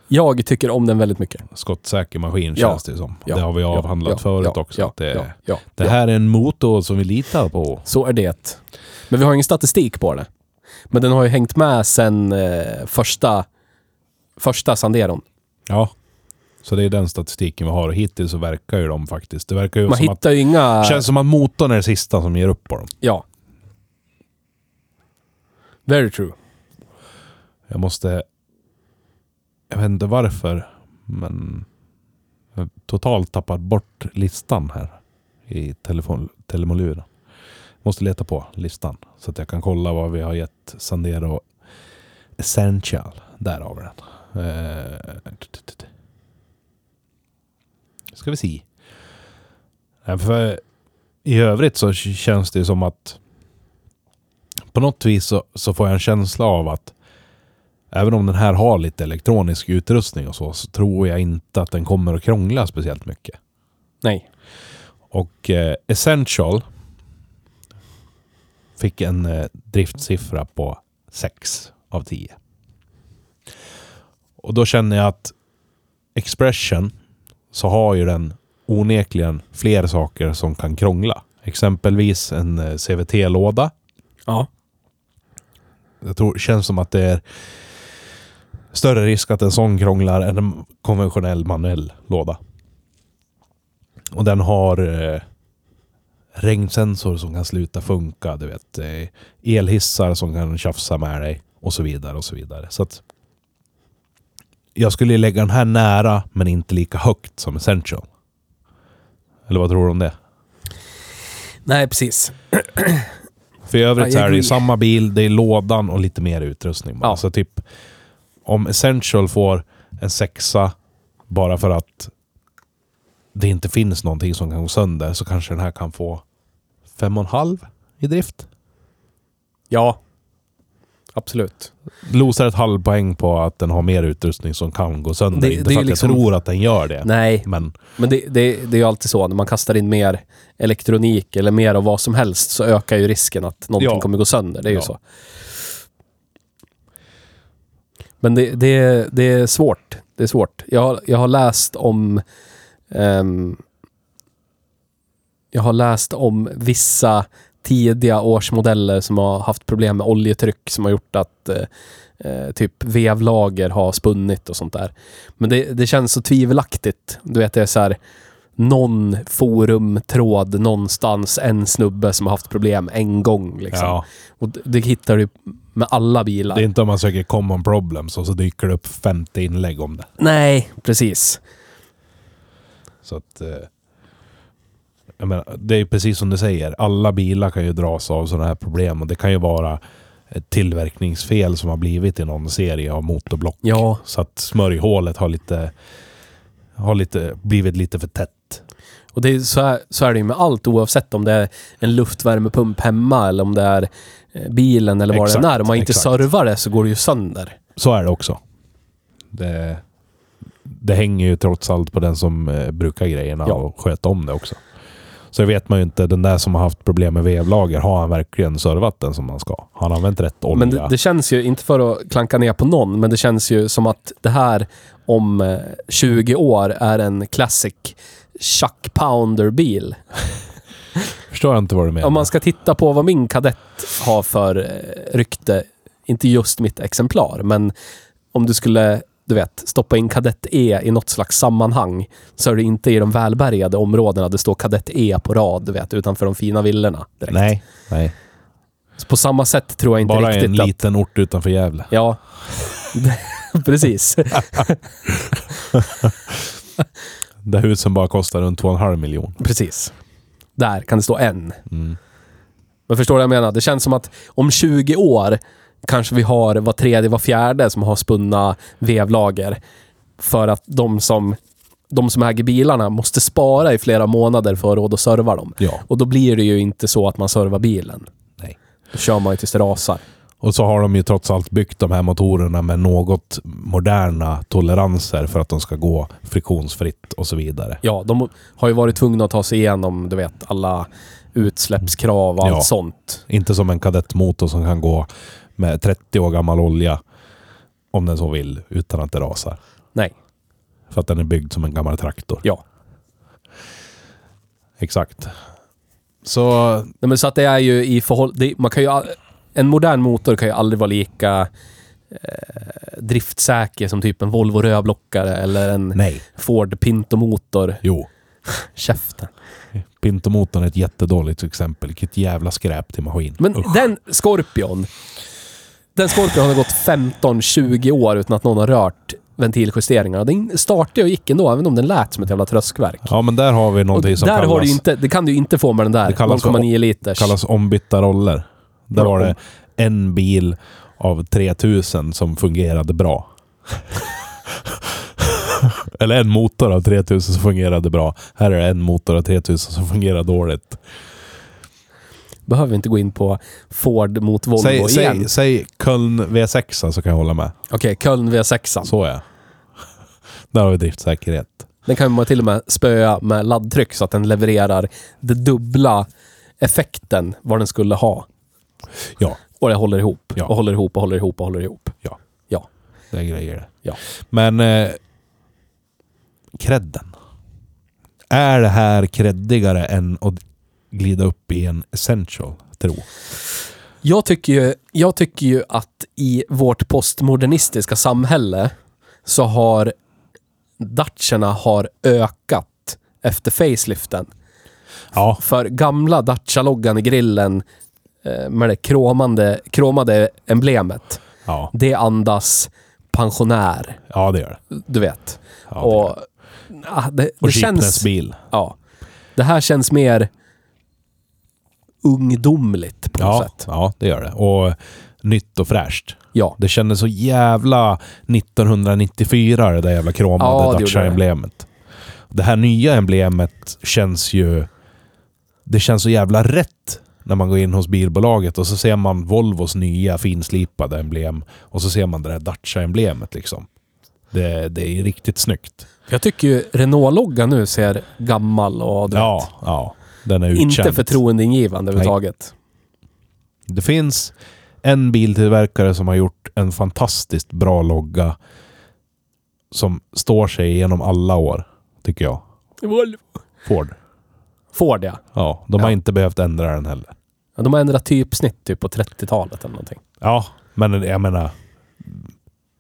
Jag tycker om den väldigt mycket. Skottsäker maskin Ja. känns det som. Ja, det har vi avhandlat ja, förut också. Det, det här är en motor som vi litar på. Så är det. Men vi har ingen statistik på det. Men den har ju hängt med sen eh, första, första Sanderon. Ja. Så det är den statistiken vi har och hittills så verkar ju de faktiskt. Det verkar ju Man som att hittar ju inga... känns som att motorn är det sista som ger upp på dem. Ja. Very true. Jag måste... Jag vet inte varför, men... Jag har totalt tappat bort listan här i telefon. Måste leta på listan så att jag kan kolla vad vi har gett Sandero Essential. Där har vi den. Eh, Ska vi se. För I övrigt så känns det som att på något vis så, så får jag en känsla av att även om den här har lite elektronisk utrustning och så, så tror jag inte att den kommer att krångla speciellt mycket. Nej. Och eh, Essential fick en eh, driftsiffra på 6 av 10. Och då känner jag att Expression så har ju den onekligen fler saker som kan krångla. Exempelvis en eh, CVT-låda. Ja. Jag tror känns som att det är större risk att en sån krånglar än en konventionell manuell låda. Och den har eh, regnsensor som kan sluta funka. Du vet, eh, elhissar som kan tjafsa med dig och så vidare och så vidare. Så att jag skulle lägga den här nära men inte lika högt som Essential. Eller vad tror du om det? Nej, precis. För i övrigt Ja, så är det ju samma bil, det är lådan och lite mer utrustning. Bara. Ja. Så typ om Essential får en sexa bara för att det inte finns någonting som kan gå sönder så kanske den här kan få fem och en halv i drift. Ja. Absolut. Losar ett halvpoäng på att den har mer utrustning som kan gå sönder. Det- inte det för att liksom- jag tror att den gör det. Nej, Men men det, det, det är ju alltid så. När man kastar in mer elektronik eller mer av vad som helst så ökar ju risken att någonting Ja. kommer gå sönder. Det är ju Ja. så. Men det, det, det är svårt. Det är svårt. Jag, har- jag har läst om... ehm, jag har läst om vissa tidiga årsmodeller som har haft problem med oljetryck som har gjort att eh, eh, typ vevlager har spunnit och sånt där. Men det, det känns så tvivelaktigt. Du vet, det är så här någon forumtråd någonstans, en snubbe som har haft problem en gång. Liksom. ja, Och det, det hittar du med alla bilar. det är inte om man söker common problems och så dyker det upp 50 inlägg om det. Nej, precis. Så att... Eh, jag menar, det är ju precis som du säger. Alla bilar kan ju dras av sådana här problem och det kan ju vara ett tillverkningsfel som har blivit i någon serie av motorblock. Ja, Så att smörjhålet har lite... Har lite, blivit lite för tätt. och det är, så, är, så är det ju med allt oavsett om det är en luftvärmepump hemma eller om det är eh, bilen eller vad det än är. Om man inte exakt. servar det så går det ju sönder. Så är det också. Det, det hänger ju trots allt på den som eh, brukar grejerna Ja. och sköter om det också. Så vet man ju inte, den där som har haft problem med vevlager, har han verkligen servat den som man ska? Har han använt rätt olja? Men det, det känns ju, inte för att klanka ner på någon, men det känns ju som att det här om eh, 20 år är en classic Chuck Pounder-bil. Förstår jag inte vad du menar. Om man ska titta på vad min kadett har för eh, rykte, inte just mitt exemplar, men om du skulle, du vet, stoppa in kadett E i något slags sammanhang, så är det inte i de välbärgade områdena det står kadett E på rad, du vet, utanför de fina villorna. Direkt. Nej, nej. Så på samma sätt tror jag inte Bara riktigt en att... liten ort utanför Gävle. Ja, precis. Där husen bara kostar runt 2,5 miljon. Precis. Där kan det stå en. Mm. Men förstår du vad jag menar? Det känns som att om 20 år kanske vi har var tredje, var fjärde som har spunna vevlager. För att de som, de som äger bilarna måste spara i flera månader för att ha råd att serva dem. Ja, Och då blir det ju inte så att man servar bilen. nej. Då kör man ju tills det rasar. Och så har de ju trots allt byggt de här motorerna med något moderna toleranser för att de ska gå friktionsfritt och så vidare. Ja, de har ju varit tvungna att ta sig igenom, du vet, alla utsläppskrav och allt Ja. sånt. Inte som en kadettmotor som kan gå med 30 år gammal olja om den så vill utan att det rasar. Nej. För att den är byggd som en gammal traktor. Ja. Exakt. Så Nej, men så att det är ju i förhållande... Man kan ju... all- En modern motor kan ju aldrig vara lika eh, driftsäker som typ en Volvo rödblockare eller en nej. Ford Pinto-motor. Jo. Käften. Pintomotorn är ett jättedåligt exempel. Vilket jävla skräp till maskin. Men Usch. den Scorpion. Den Scorpion har gått 15-20 år utan att någon har rört ventiljusteringar. Den startade och gick ändå, även om den lät som ett jävla tröskverk. Ja, men där har vi Och någonting som där kallas, har du inte, det kan du inte få med den där Det kallas för- 0,9 liters. kallas ombytta roller. Där var det en bil av 3000 som fungerade bra. Eller en motor av 3000 som fungerade bra. Här är det en motor av 3000 som fungerar dåligt. Behöver inte gå in på Ford mot Volvo Säg, igen. säg, säg Köln V6 så kan jag hålla med. Okej, Köln V6. Så ja. Där har vi driftsäkerhet. Den kan man till och med spöa med laddtryck så att den levererar det dubbla effekten vad den skulle ha. Ja, Och det håller ihop. Ja. Och håller ihop och håller ihop och håller ihop. Ja. Ja. det är grejer det. Ja. Men... Eh, credden. Är det här creddigare än att glida upp i en essential, tro? Jag tycker, ju, jag tycker ju att i vårt postmodernistiska samhälle så har Daciarna har ökat efter faceliften. Ja, För gamla Dacia-loggan i grillen eh, med det kromande, kromade emblemet, ja, det andas pensionär. ja det gör det. Du vet. Ja, det och gör det. ah, det, och det känns... jeepness-bil. Ja. Det här känns mer ungdomligt på något Ja, sätt. ja, det gör det. Och nytt och fräscht. Ja. Det kändes så jävla 1994 det där jävla kromade Ja, det gjorde det. Dacia-emblemet. Det här nya emblemet känns ju... Det känns så jävla rätt när man går in hos bilbolaget och så ser man Volvos nya finslipade emblem och så ser man det där Dacia-emblemet liksom. Det, det är riktigt snyggt. Jag tycker ju Renault-loggan nu ser gammal och du Ja, vet, ja. Den är utkänd. inte förtroendeingivande överhuvudtaget. Det finns en biltillverkare som har gjort en fantastiskt bra logga som står sig genom alla år, tycker jag. Ford. Ford ja. Ja, de har Ja. inte behövt ändra den heller. Ja, De har ändrat typsnitt typ på 30-talet eller någonting. Ja, men jag menar,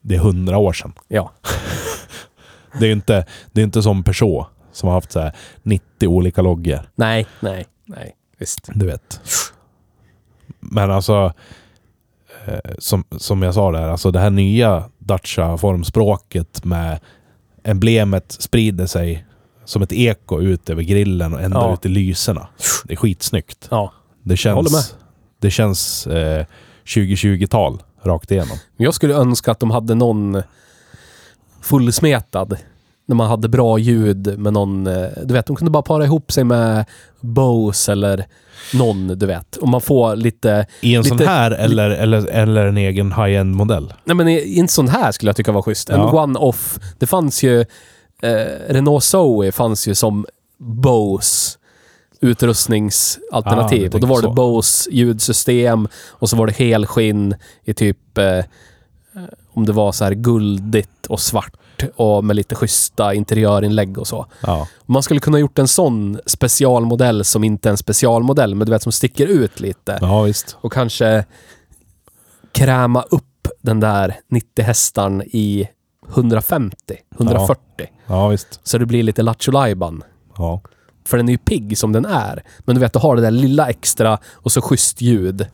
det är hundra år sedan. Ja. Det är ju inte, det är inte som Peugeot som har haft så här 90 olika loggor. Nej, nej, nej. Visst. Du vet. Men alltså, eh, som, som jag sa där, alltså det här nya Dacia-formspråket med emblemet sprider sig som ett eko ut över grillen och ända Ja. ut i lyserna. Det är skitsnyggt. Ja. Det känns, håller med. Det känns eh, 2020-tal rakt igenom. Jag skulle önska att de hade någon fullsmetad. När man hade bra ljud med någon... eh, Du vet, de kunde bara para ihop sig med Bose eller någon, du vet. Och man får lite... I en sån Lite- här eller, eller, eller en egen high-end modell. Nej men i, i en sån här skulle jag tycka var schysst. En Ja. one-off. Det fanns ju... Eh, Renault Zoe fanns ju som Bose utrustningsalternativ. Ah, och då var det så. Bose ljudsystem och så var det helskinn i typ... Eh, om det var så här guldigt och svart och med lite schyssta interiörinlägg och så. Ja. Man skulle kunna gjort en sån specialmodell som inte är en specialmodell, men du vet som sticker ut lite ja, visst. och kanske kräma upp den där 90 hästarn i 150, 140. Ja, visst. Så det blir lite Lattjo. Ja. För den är ju pigg som den är. Men du vet, du har det där lilla extra och så schysst ljud.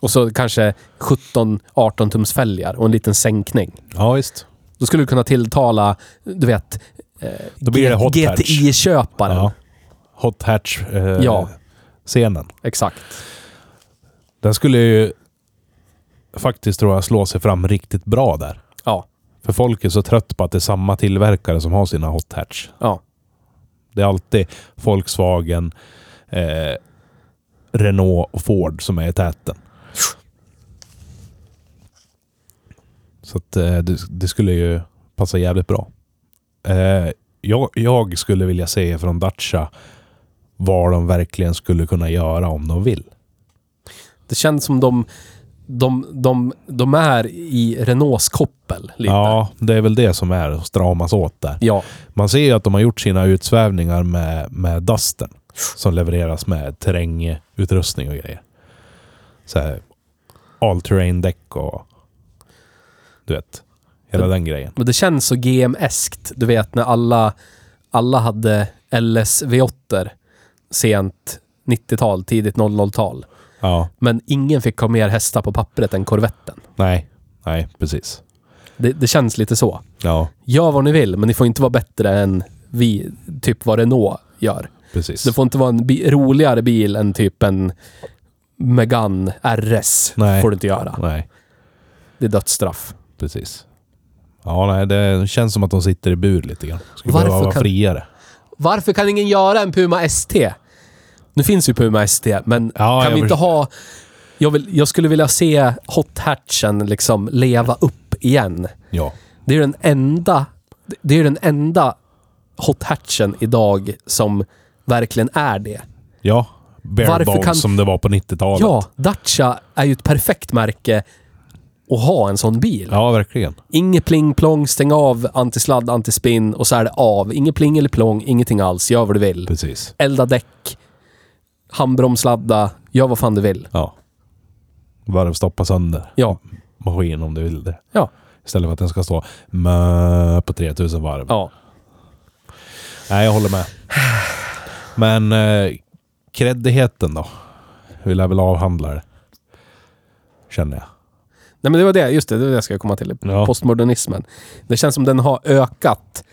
Och så kanske 17-18 tums fälgar och en liten sänkning. ja, visst. Då skulle du kunna tilltala, du vet, eh. GTI-köparen. Ja. Hot hatch eh, Ja. scenen. Exakt. Den skulle ju faktiskt tror jag slå sig fram riktigt bra där. Ja. För folk är så trött på att det är samma tillverkare som har sina hot hatch. Ja. Det är alltid Volkswagen, eh, Renault och Ford som är i täten. Så att eh, det, det skulle ju passa jävligt bra. Eh, jag, jag skulle vilja se från Dacia vad de verkligen skulle kunna göra om de vill. Det känns som de, de, de, de är i Renaults koppel lite. Ja, det är väl det som är stramas åt där. Ja. Man ser ju att de har gjort sina utsvävningar med, med Dusten. Som levereras med terrängutrustning och grejer. Så här, all terrain däck och du vet, hela Mm. den grejen. Men det känns så GM-eskt. Du vet när alla, alla hade LS V8 sent 90-tal, tidigt 00-tal. Ja, Men ingen fick ha mer hästar på pappret än Corvetten. nej, nej, precis. Det, det känns lite så. Ja, Gör vad ni vill, men ni får inte vara bättre än vi, typ vad Renault gör. precis. Det får inte vara en bi- roligare bil än typ en Megane RS. Nej. får du inte göra. Nej, Det är dödsstraff. Precis. Ja, nej, det känns som att de sitter i bur lite grann. Skulle Varför behöva vara kan- friare. Varför kan ingen göra en Puma ST? Nu finns ju Puma ST, men Ja, kan vi inte ha... Jag, vill, jag skulle vilja se hot hatchen liksom leva upp igen. Ja. Det är den enda... Det är den enda hot hatchen idag som verkligen är det. Ja. Varför kan- som det var på 90-talet. Ja, Dacia är ju ett perfekt märke att ha en sån bil. Ja, verkligen. Inget pling-plong, stäng av antisladd, antispinn och så är det av. Inget pling eller plong, ingenting alls. Gör vad du vill. Precis. Elda däck, handbromsladda, gör vad fan du vill. Ja. Bara stoppa sönder Ja, maskinen om du vill det. ja, Istället för att den ska stå mö på 3000 varv. ja. Nej, jag håller med. Men eh, kreddigheten då? Vi lär väl avhandla det. Känner jag. Nej men det var det, just det, det var det jag ska komma till. Ja. Postmodernismen. Det känns som den har ökat.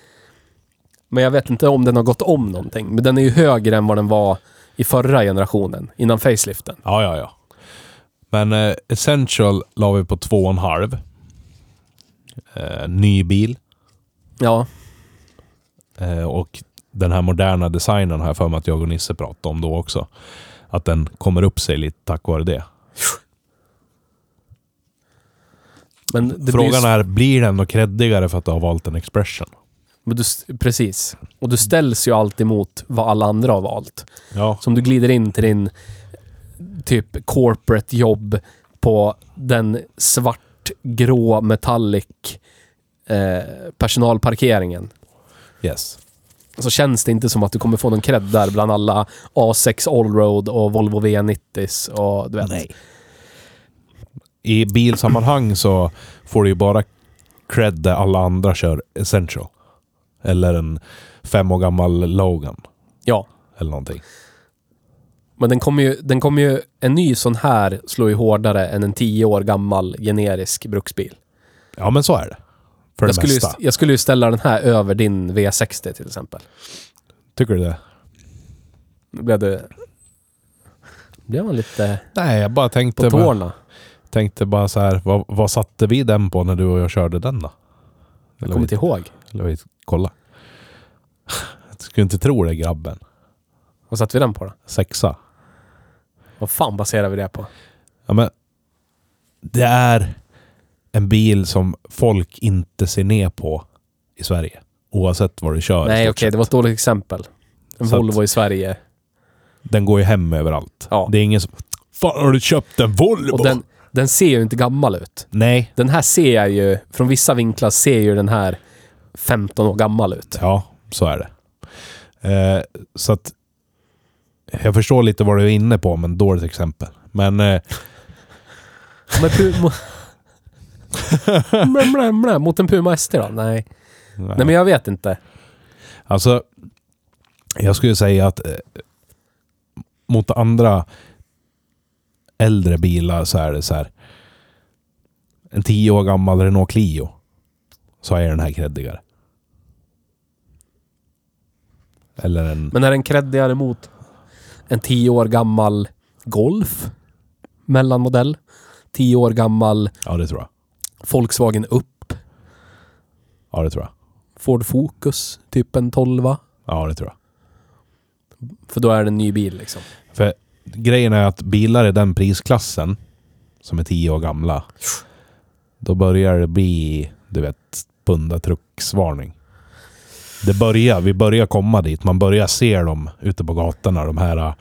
Men jag vet inte om den har gått om någonting. Men den är ju högre än vad den var i förra generationen, innan faceliften. Ja, ja, ja. Men eh, Essential la vi på 2,5. Eh, ny bil. Ja, Eh, och den här moderna designen har jag för mig att jag och Nisse pratade om då också. Att den kommer upp sig lite tack vare det. Men Frågan blir, är, blir den då creddigare för att du har valt en Expression? du, precis. Och du ställs ju alltid mot vad alla andra har valt. Ja. Som du glider in till din typ corporate jobb på den svartgrå metallic eh, personalparkeringen. Yes. Så känns det inte som att du kommer få någon cred där bland alla A6 Allroad och Volvo V90s och du vet. Nej. I bilsammanhang så får du ju bara cred där alla andra kör Essential. Eller en fem år gammal Logan. Ja. Eller någonting. Men den kommer ju, den kommer ju, en ny sån här slår ju hårdare än en tio år gammal generisk bruksbil. Ja, men så är det. För Jag det skulle, ju, jag skulle ju ställa den här över din V60 till exempel. Tycker du det? Nu blev det... blev man lite Nej, jag bara på tänkte, bara, tårna. Tänkte bara så här. Vad, vad satte vi den på när du och jag körde den då? Jag kommer inte ihåg. Eller vi, kolla. Jag skulle inte tro det grabben. Vad satte vi den på då? Sexa. Vad fan baserar vi det på? Ja, men det är en bil som folk inte ser ner på i Sverige. Oavsett vad du kör. Nej okej, det sett. var ett dåligt exempel. En Så Volvo i Sverige. Den går ju hem överallt. Ja. Det är ingen som... Fan har du köpt en Volvo? Och den, den ser ju inte gammal ut. Nej. Den här ser jag ju, från vissa vinklar ser ju den här 15 år gammal ut. Ja, så är det. Eh, så att... Jag förstår lite vad du är inne på, men dåligt exempel. Men... Eh, Men pu- mo- Mlä, mlä, mlä. Mot en Puma ST då? Nej. Nej men jag vet inte. Alltså, jag skulle säga att eh, mot andra äldre bilar så är det så här. En tio år gammal Renault Clio. Så är den här creddigare. Eller en... Men är den creddigare mot en 10 år gammal Golf? Mellanmodell. 10 år gammal Ja, det tror jag. Volkswagen Up. Ja, det tror jag. Ford Focus. Typ en 12 Ja, det tror jag. För då är det en ny bil liksom. För grejen är att bilar i den prisklassen, som är tio år gamla, då börjar det bli, du vet, pundatrucksvarning. Det börjar, vi börjar komma dit. Man börjar se dem ute på gatorna. De här,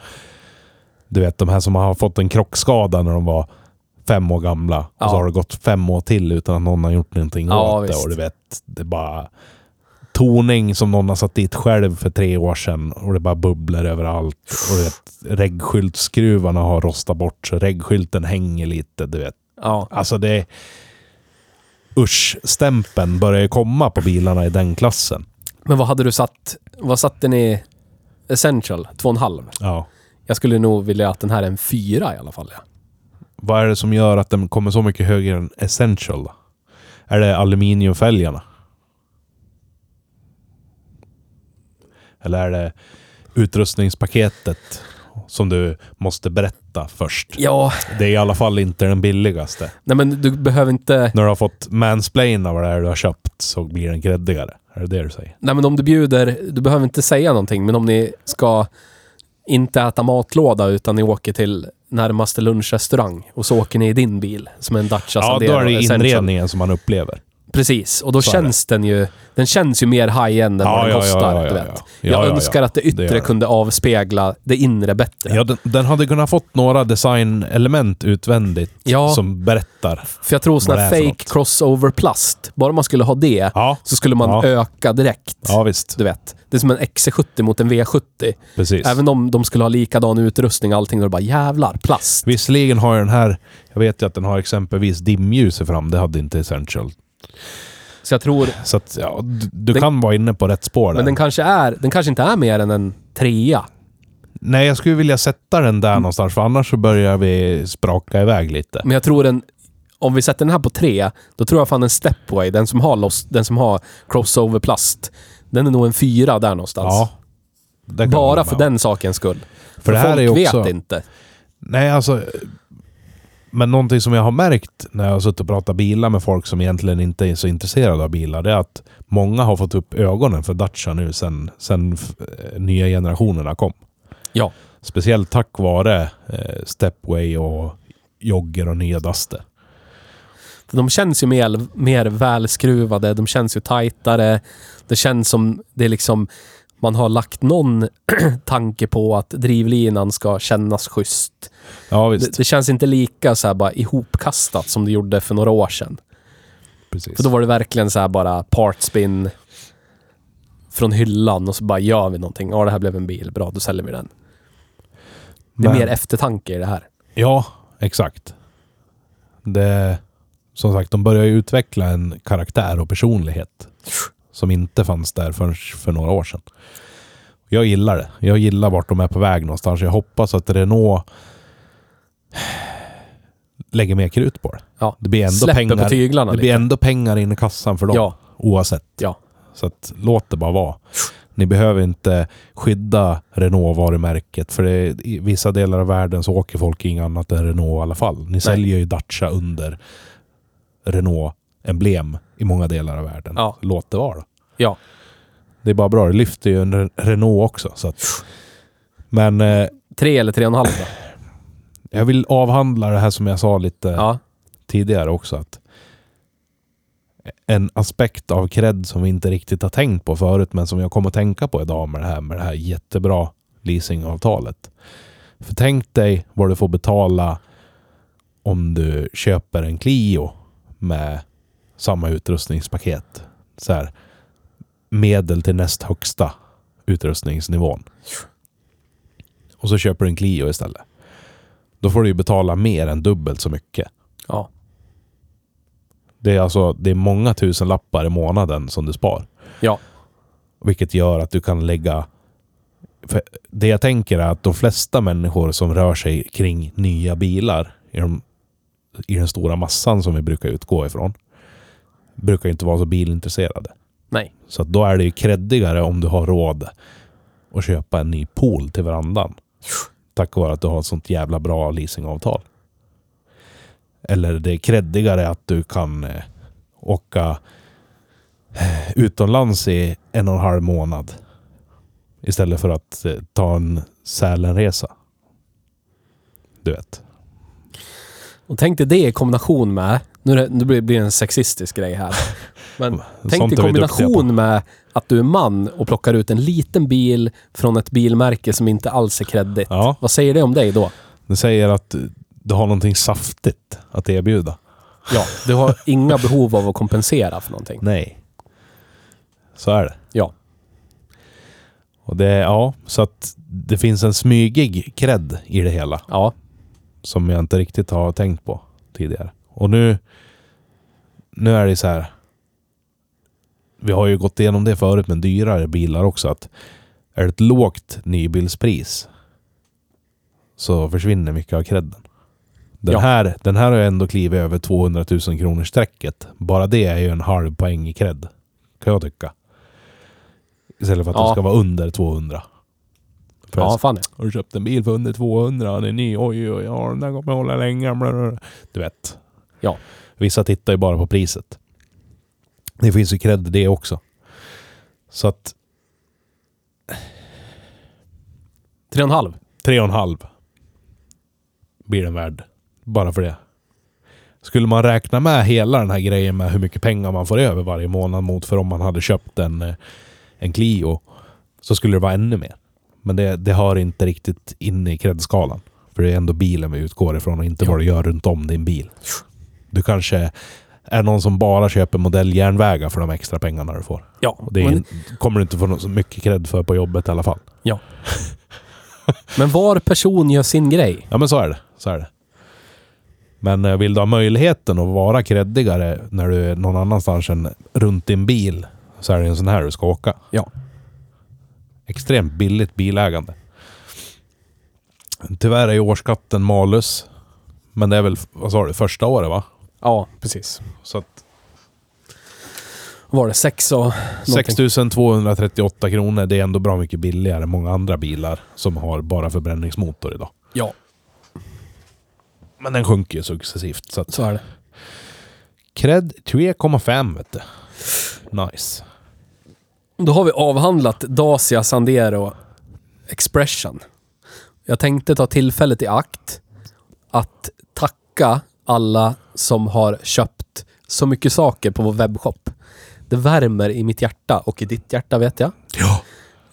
du vet, de här som har fått en krockskada när de var fem år gamla. Och Ja. så har det gått fem år till utan att någon har gjort någonting Ja, åt det. visst. Och du vet, det bara toning som någon har satt dit själv för tre år sedan och det bara bubblar överallt. Och du vet, reggskyltskruvarna har rostat bort så reggskylten hänger lite, du vet. Ja. Alltså det... Usch-stämpeln börjar ju komma på bilarna i den klassen. Men vad hade du satt? Vad satte ni Essential? 2,5? Ja. Jag skulle nog vilja att den här är en 4 i alla fall. Ja. Vad är det som gör att den kommer så mycket högre än Essential? Är det aluminiumfälgarna? Eller är det utrustningspaketet som du måste berätta först? Ja, Det är i alla fall inte den billigaste. nej men du behöver inte... När du har fått mansplaina vad det är du har köpt så blir den gräddigare. Är det det du säger? Nej men om du bjuder, du behöver inte säga någonting, men om ni ska inte äta matlåda utan ni åker till närmaste lunchrestaurang och så åker ni i din bil som är en Dacia Ja, då är det Essential. inredningen som man upplever. Precis, och då Så känns den ju... Den känns ju mer high-end än Ja, vad den ja, kostar, ja, du ja, vet. ja. Jag Ja, ja, önskar att det yttre det. kunde avspegla det inre bättre. Ja, den, den hade kunnat fått några designelement utvändigt som berättar. För jag tror sån här fake något. crossover plast, bara man skulle ha det, så skulle man öka direkt. ja visst. Du vet. Det är som en XC70 mot en V70. Precis. Även om de skulle ha likadan utrustning och allting, då är det bara jävlar, plast. Visserligen har ju den här, jag vet ju att den har exempelvis dimljus fram, det hade inte Essential. Så jag tror... Så att, ja, du, du Den- kan vara inne på rätt spår där. Men den kanske, är, den kanske inte är mer än en trea. Nej, jag skulle vilja sätta den där Mm. någonstans, för annars så börjar vi spraka iväg lite. Men jag tror den... Om vi sätter den här på tre, då tror jag fan en Stepway, den som har, loss, den som har crossover plast, den är nog en fyra där någonstans. Ja. Bara för den sakens skull. För, det här folk är också- vet inte. Nej, alltså... Men någonting som jag har märkt när jag har suttit och pratat bilar med folk som egentligen inte är så intresserade av bilar, det är att många har fått upp ögonen för Dacia nu sen, sen eh, nya generationerna kom. Ja. Speciellt tack vare eh, Stepway och Jogger och nya Duster. De känns ju mer, mer välskruvade, de känns ju tajtare. Det känns som det är liksom... Man har lagt någon tanke på att drivlinan ska kännas schysst. Ja. Det, det känns inte lika så här bara ihopkastat som det gjorde för några år sedan. Precis. För då var det verkligen så här bara partspin från hyllan och så bara gör vi någonting. Ja, det här blev en bil. Bra, då säljer vi den. Det är Men- mer eftertanke i det här. Ja, exakt. Det, som sagt, de börjar ju utveckla en karaktär och personlighet som inte fanns där förrän för några år sedan. Jag gillar det. Jag gillar vart de är på väg någonstans. Jag hoppas att Renault lägger mer krut på det. Ja. Det blir ändå Släpper pengar. på tyglarna Det blir lite. ändå pengar in i kassan för dem. Ja, Oavsett. ja. Så att, låt det bara vara. Ni behöver inte skydda Renault-varumärket. För det, i vissa delar av världen så åker folk inget annat än Renault i alla fall. Ni säljer ju Dacia under Renault-emblem i många delar av världen. Ja. Låt det vara. Ja. Det är bara bra. Det lyfter ju en Re- Renault också. Så att, men eh, Tre eller tre och en halv då? jag vill avhandla det här som jag sa lite Ja. tidigare också. Att en aspekt av cred som vi inte riktigt har tänkt på förut, men som jag kommer att tänka på idag med det här, med det här jättebra leasingavtalet. För tänk dig vad du får betala om du köper en Clio med samma utrustningspaket. Så här, medel till näst högsta utrustningsnivån. Och så köper du en Clio istället. Då får du ju betala mer än dubbelt så mycket. Ja. Det är alltså det är många tusen lappar i månaden som du spar. Ja. Vilket gör att du kan lägga... Det jag tänker är att de flesta människor som rör sig kring nya bilar i, de, i den stora massan som vi brukar utgå ifrån brukar ju inte vara så bilintresserade. Nej. Så då är det ju kreddigare om du har råd att köpa en ny pool till verandan. Tack vare att du har ett sånt jävla bra leasingavtal. Eller det är kreddigare att du kan eh, åka eh, utomlands i en och en halv månad. Istället för att eh, ta en Sälenresa. Du vet. Och tänk dig det i kombination med... Nu, nu blir det en sexistisk grej här. Men tänk på. kombination med att du är man och plockar ut en liten bil från ett bilmärke som inte alls är kreddigt. Ja, Vad säger det om dig då? det säger att du har någonting saftigt att erbjuda. Ja, du har inga behov av att kompensera för någonting. Nej. Så är det. Ja. Och det, ja, så att det finns en smygig cred i det hela. Ja. Som jag inte riktigt har tänkt på tidigare. Och nu... Nu är det så här... Vi har ju gått igenom det förut med dyrare bilar också. Att är det ett lågt nybilspris så försvinner mycket av credden. Den, Ja. här, den här har ju ändå klivit över 200 000 kronor strecket. Bara det är ju en halv poäng i cred. Kan jag tycka. Istället för att Ja. det ska vara under 200. För Ja, fan ja. Har du köpt en bil för under 200? Den är ny. Oj, oj, ja, den där kommer hålla länge. Du vet. Ja. Vissa tittar ju bara på priset. Det finns ju cred det också. Så att Tre och en halv. tre och en halv blir den värd. Bara för det. Skulle man räkna med hela den här grejen med hur mycket pengar man får över varje månad mot för om man hade köpt en, eh, en Clio så skulle det vara ännu mer. Men det, det hör inte riktigt in i credskalan. För det är ändå bilen vi utgår ifrån och inte Ja. vad du gör runt om din bil. Du kanske är någon som bara köper modelljärnvägar för de extra pengarna du får. Ja, Och det är, men, kommer du inte få så mycket cred för på jobbet i alla fall. men var person gör sin grej. Ja men så är det. Så är det. Men eh, vill du ha möjligheten att vara creddigare när du är någon annanstans än runt din bil så är det en sån här du ska åka. Ja. Extremt billigt bilägande. Tyvärr är ju årsskatten malus. Men det är väl, vad sa du, första året va? Ja, precis. Så att Var det sex och... någonting? 6238 kronor, det är ändå bra mycket billigare än många andra bilar som har bara förbränningsmotor idag. Ja, Men den sjunker ju successivt. Så att så är det. Cred 3,5 vet du. Nice. Då har vi avhandlat Dacia Sandero Expression. Jag tänkte ta tillfället i akt att tacka alla som har köpt så mycket saker på vår webbshop. Det värmer i mitt hjärta och i ditt hjärta vet jag. Ja.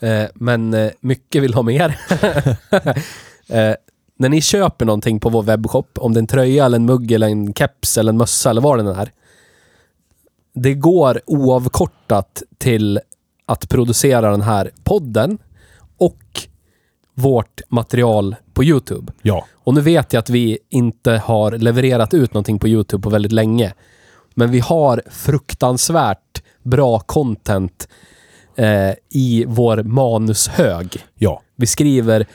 Eh, men eh, mycket vill ha mer. eh, när ni köper någonting på vår webbshop, om det är en tröja, eller en mugg, eller en keps, eller en mössa, eller vad den är. Det går oavkortat till att producera den här podden och vårt material på YouTube. Ja. Och nu vet jag att vi inte har levererat ut någonting på YouTube på väldigt länge. Men vi har fruktansvärt bra content eh, i vår manushög. Ja. Vi skriver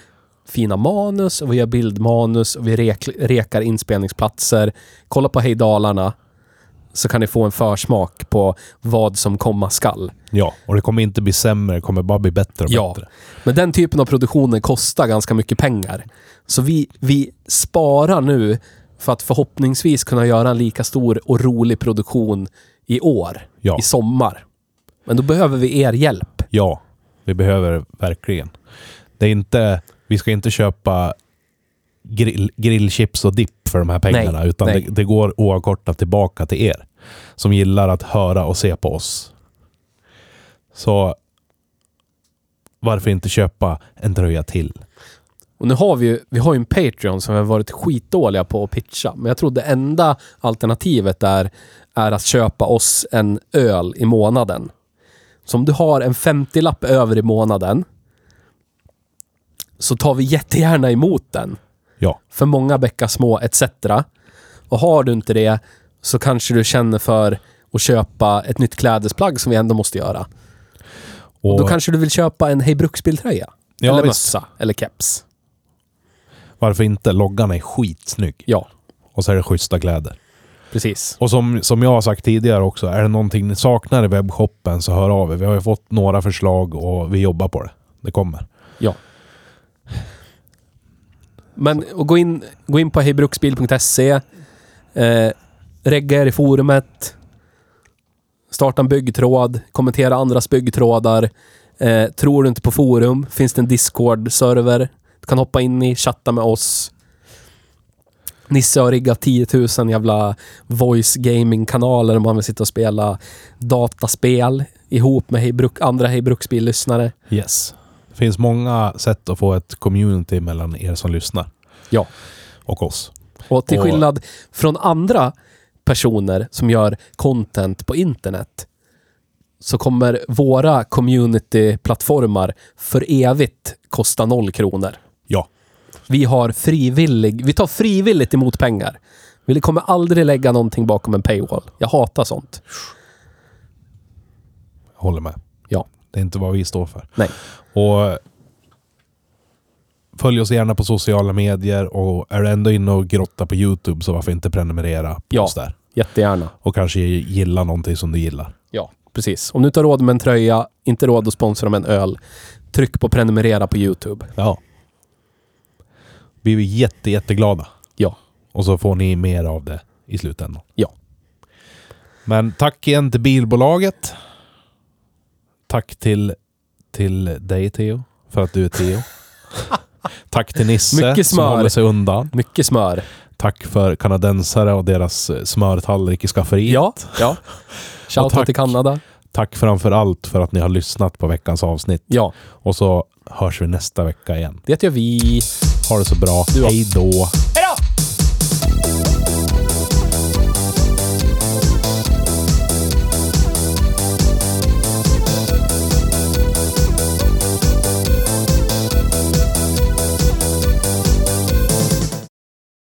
fina manus och vi gör bildmanus och vi rek, rekar inspelningsplatser. Kolla på Hej Dalarna så kan ni få en försmak på vad som komma skall. Ja. Och det kommer inte bli sämre, det kommer bara bli bättre och Ja. bättre. Men den typen av produktioner kostar ganska mycket pengar. Så vi, vi sparar nu för att förhoppningsvis kunna göra en lika stor och rolig produktion i år, Ja. i sommar. Men då behöver vi er hjälp. Ja. Vi behöver verkligen. Det är inte... Vi ska inte köpa grill, grillchips och dipp för de här pengarna. Nej, utan nej. Det, det går oavkortat tillbaka till er. Som gillar att höra och se på oss. Så varför inte köpa en tröja till? Och nu har vi ju, vi har ju en Patreon som vi har varit skitdåliga på att pitcha. Men jag tror det enda alternativet där är att köpa oss en öl i månaden. Så om du har en 50-lapp över i månaden så tar vi jättegärna emot den. Ja. För många bäckar små etc. Och har du inte det så kanske du känner för att köpa ett nytt klädesplagg som vi ändå måste göra. Och, Då kanske du vill köpa en Hej Bruksbil-tröja. Ja, eller visst. mössa. Eller keps. Varför inte? Loggan är skitsnygg. Ja, Och så är det schyssta kläder. precis. Och som, som jag har sagt tidigare också, är det någonting ni saknar i webbshoppen så hör av er. Vi har ju fått några förslag och vi jobbar på det. Det kommer. Ja. Men och gå, in, gå in på hejbruksbil.se. Eh, regga er i forumet. Starta en byggtråd. Kommentera andras byggtrådar. Eh, tror du inte på forum finns det en Discord-server. Du kan hoppa in i, chatta med oss. Nisse har riggat 10 000 jävla voice gaming-kanaler om man vill sitta och spela dataspel ihop med hejbruk, andra Hej Bruksbil-lyssnare. Yes. Det finns många sätt att få ett community mellan er som lyssnar. Ja. Och oss. Och till Och- skillnad från andra personer som gör content på internet så kommer våra community-plattformar för evigt kosta noll kronor. Ja. Vi har frivillig, vi tar frivilligt emot pengar. Vi kommer aldrig lägga någonting bakom en paywall. Jag hatar sånt. Jag håller med. Det är inte vad vi står för. Nej. Och följ oss gärna på sociala medier och är du ändå inne och grottar på YouTube så varför inte prenumerera på Ja. oss där? Jättegärna. Och kanske gilla någonting som du gillar. Ja, precis. Om du inte har råd med en tröja, inte råd att sponsra med en öl, tryck på prenumerera på YouTube. Ja. Vi är jätte, jätteglada. Ja. Och så får ni mer av det i slutändan. Ja. Men tack igen till bilbolaget. Tack till, till dig Theo, för att du är Theo. tack till Nisse Mycket som smör. håller sig undan. Mycket smör. Tack för kanadensare och deras eh, smörtallrik i skafferiet. Ja, ja. Shoutout tack. till Kanada. Tack framför allt för att ni har lyssnat på veckans avsnitt. Ja, Och så hörs vi nästa vecka igen. det gör vi. Ha det så bra. Du? Hej då.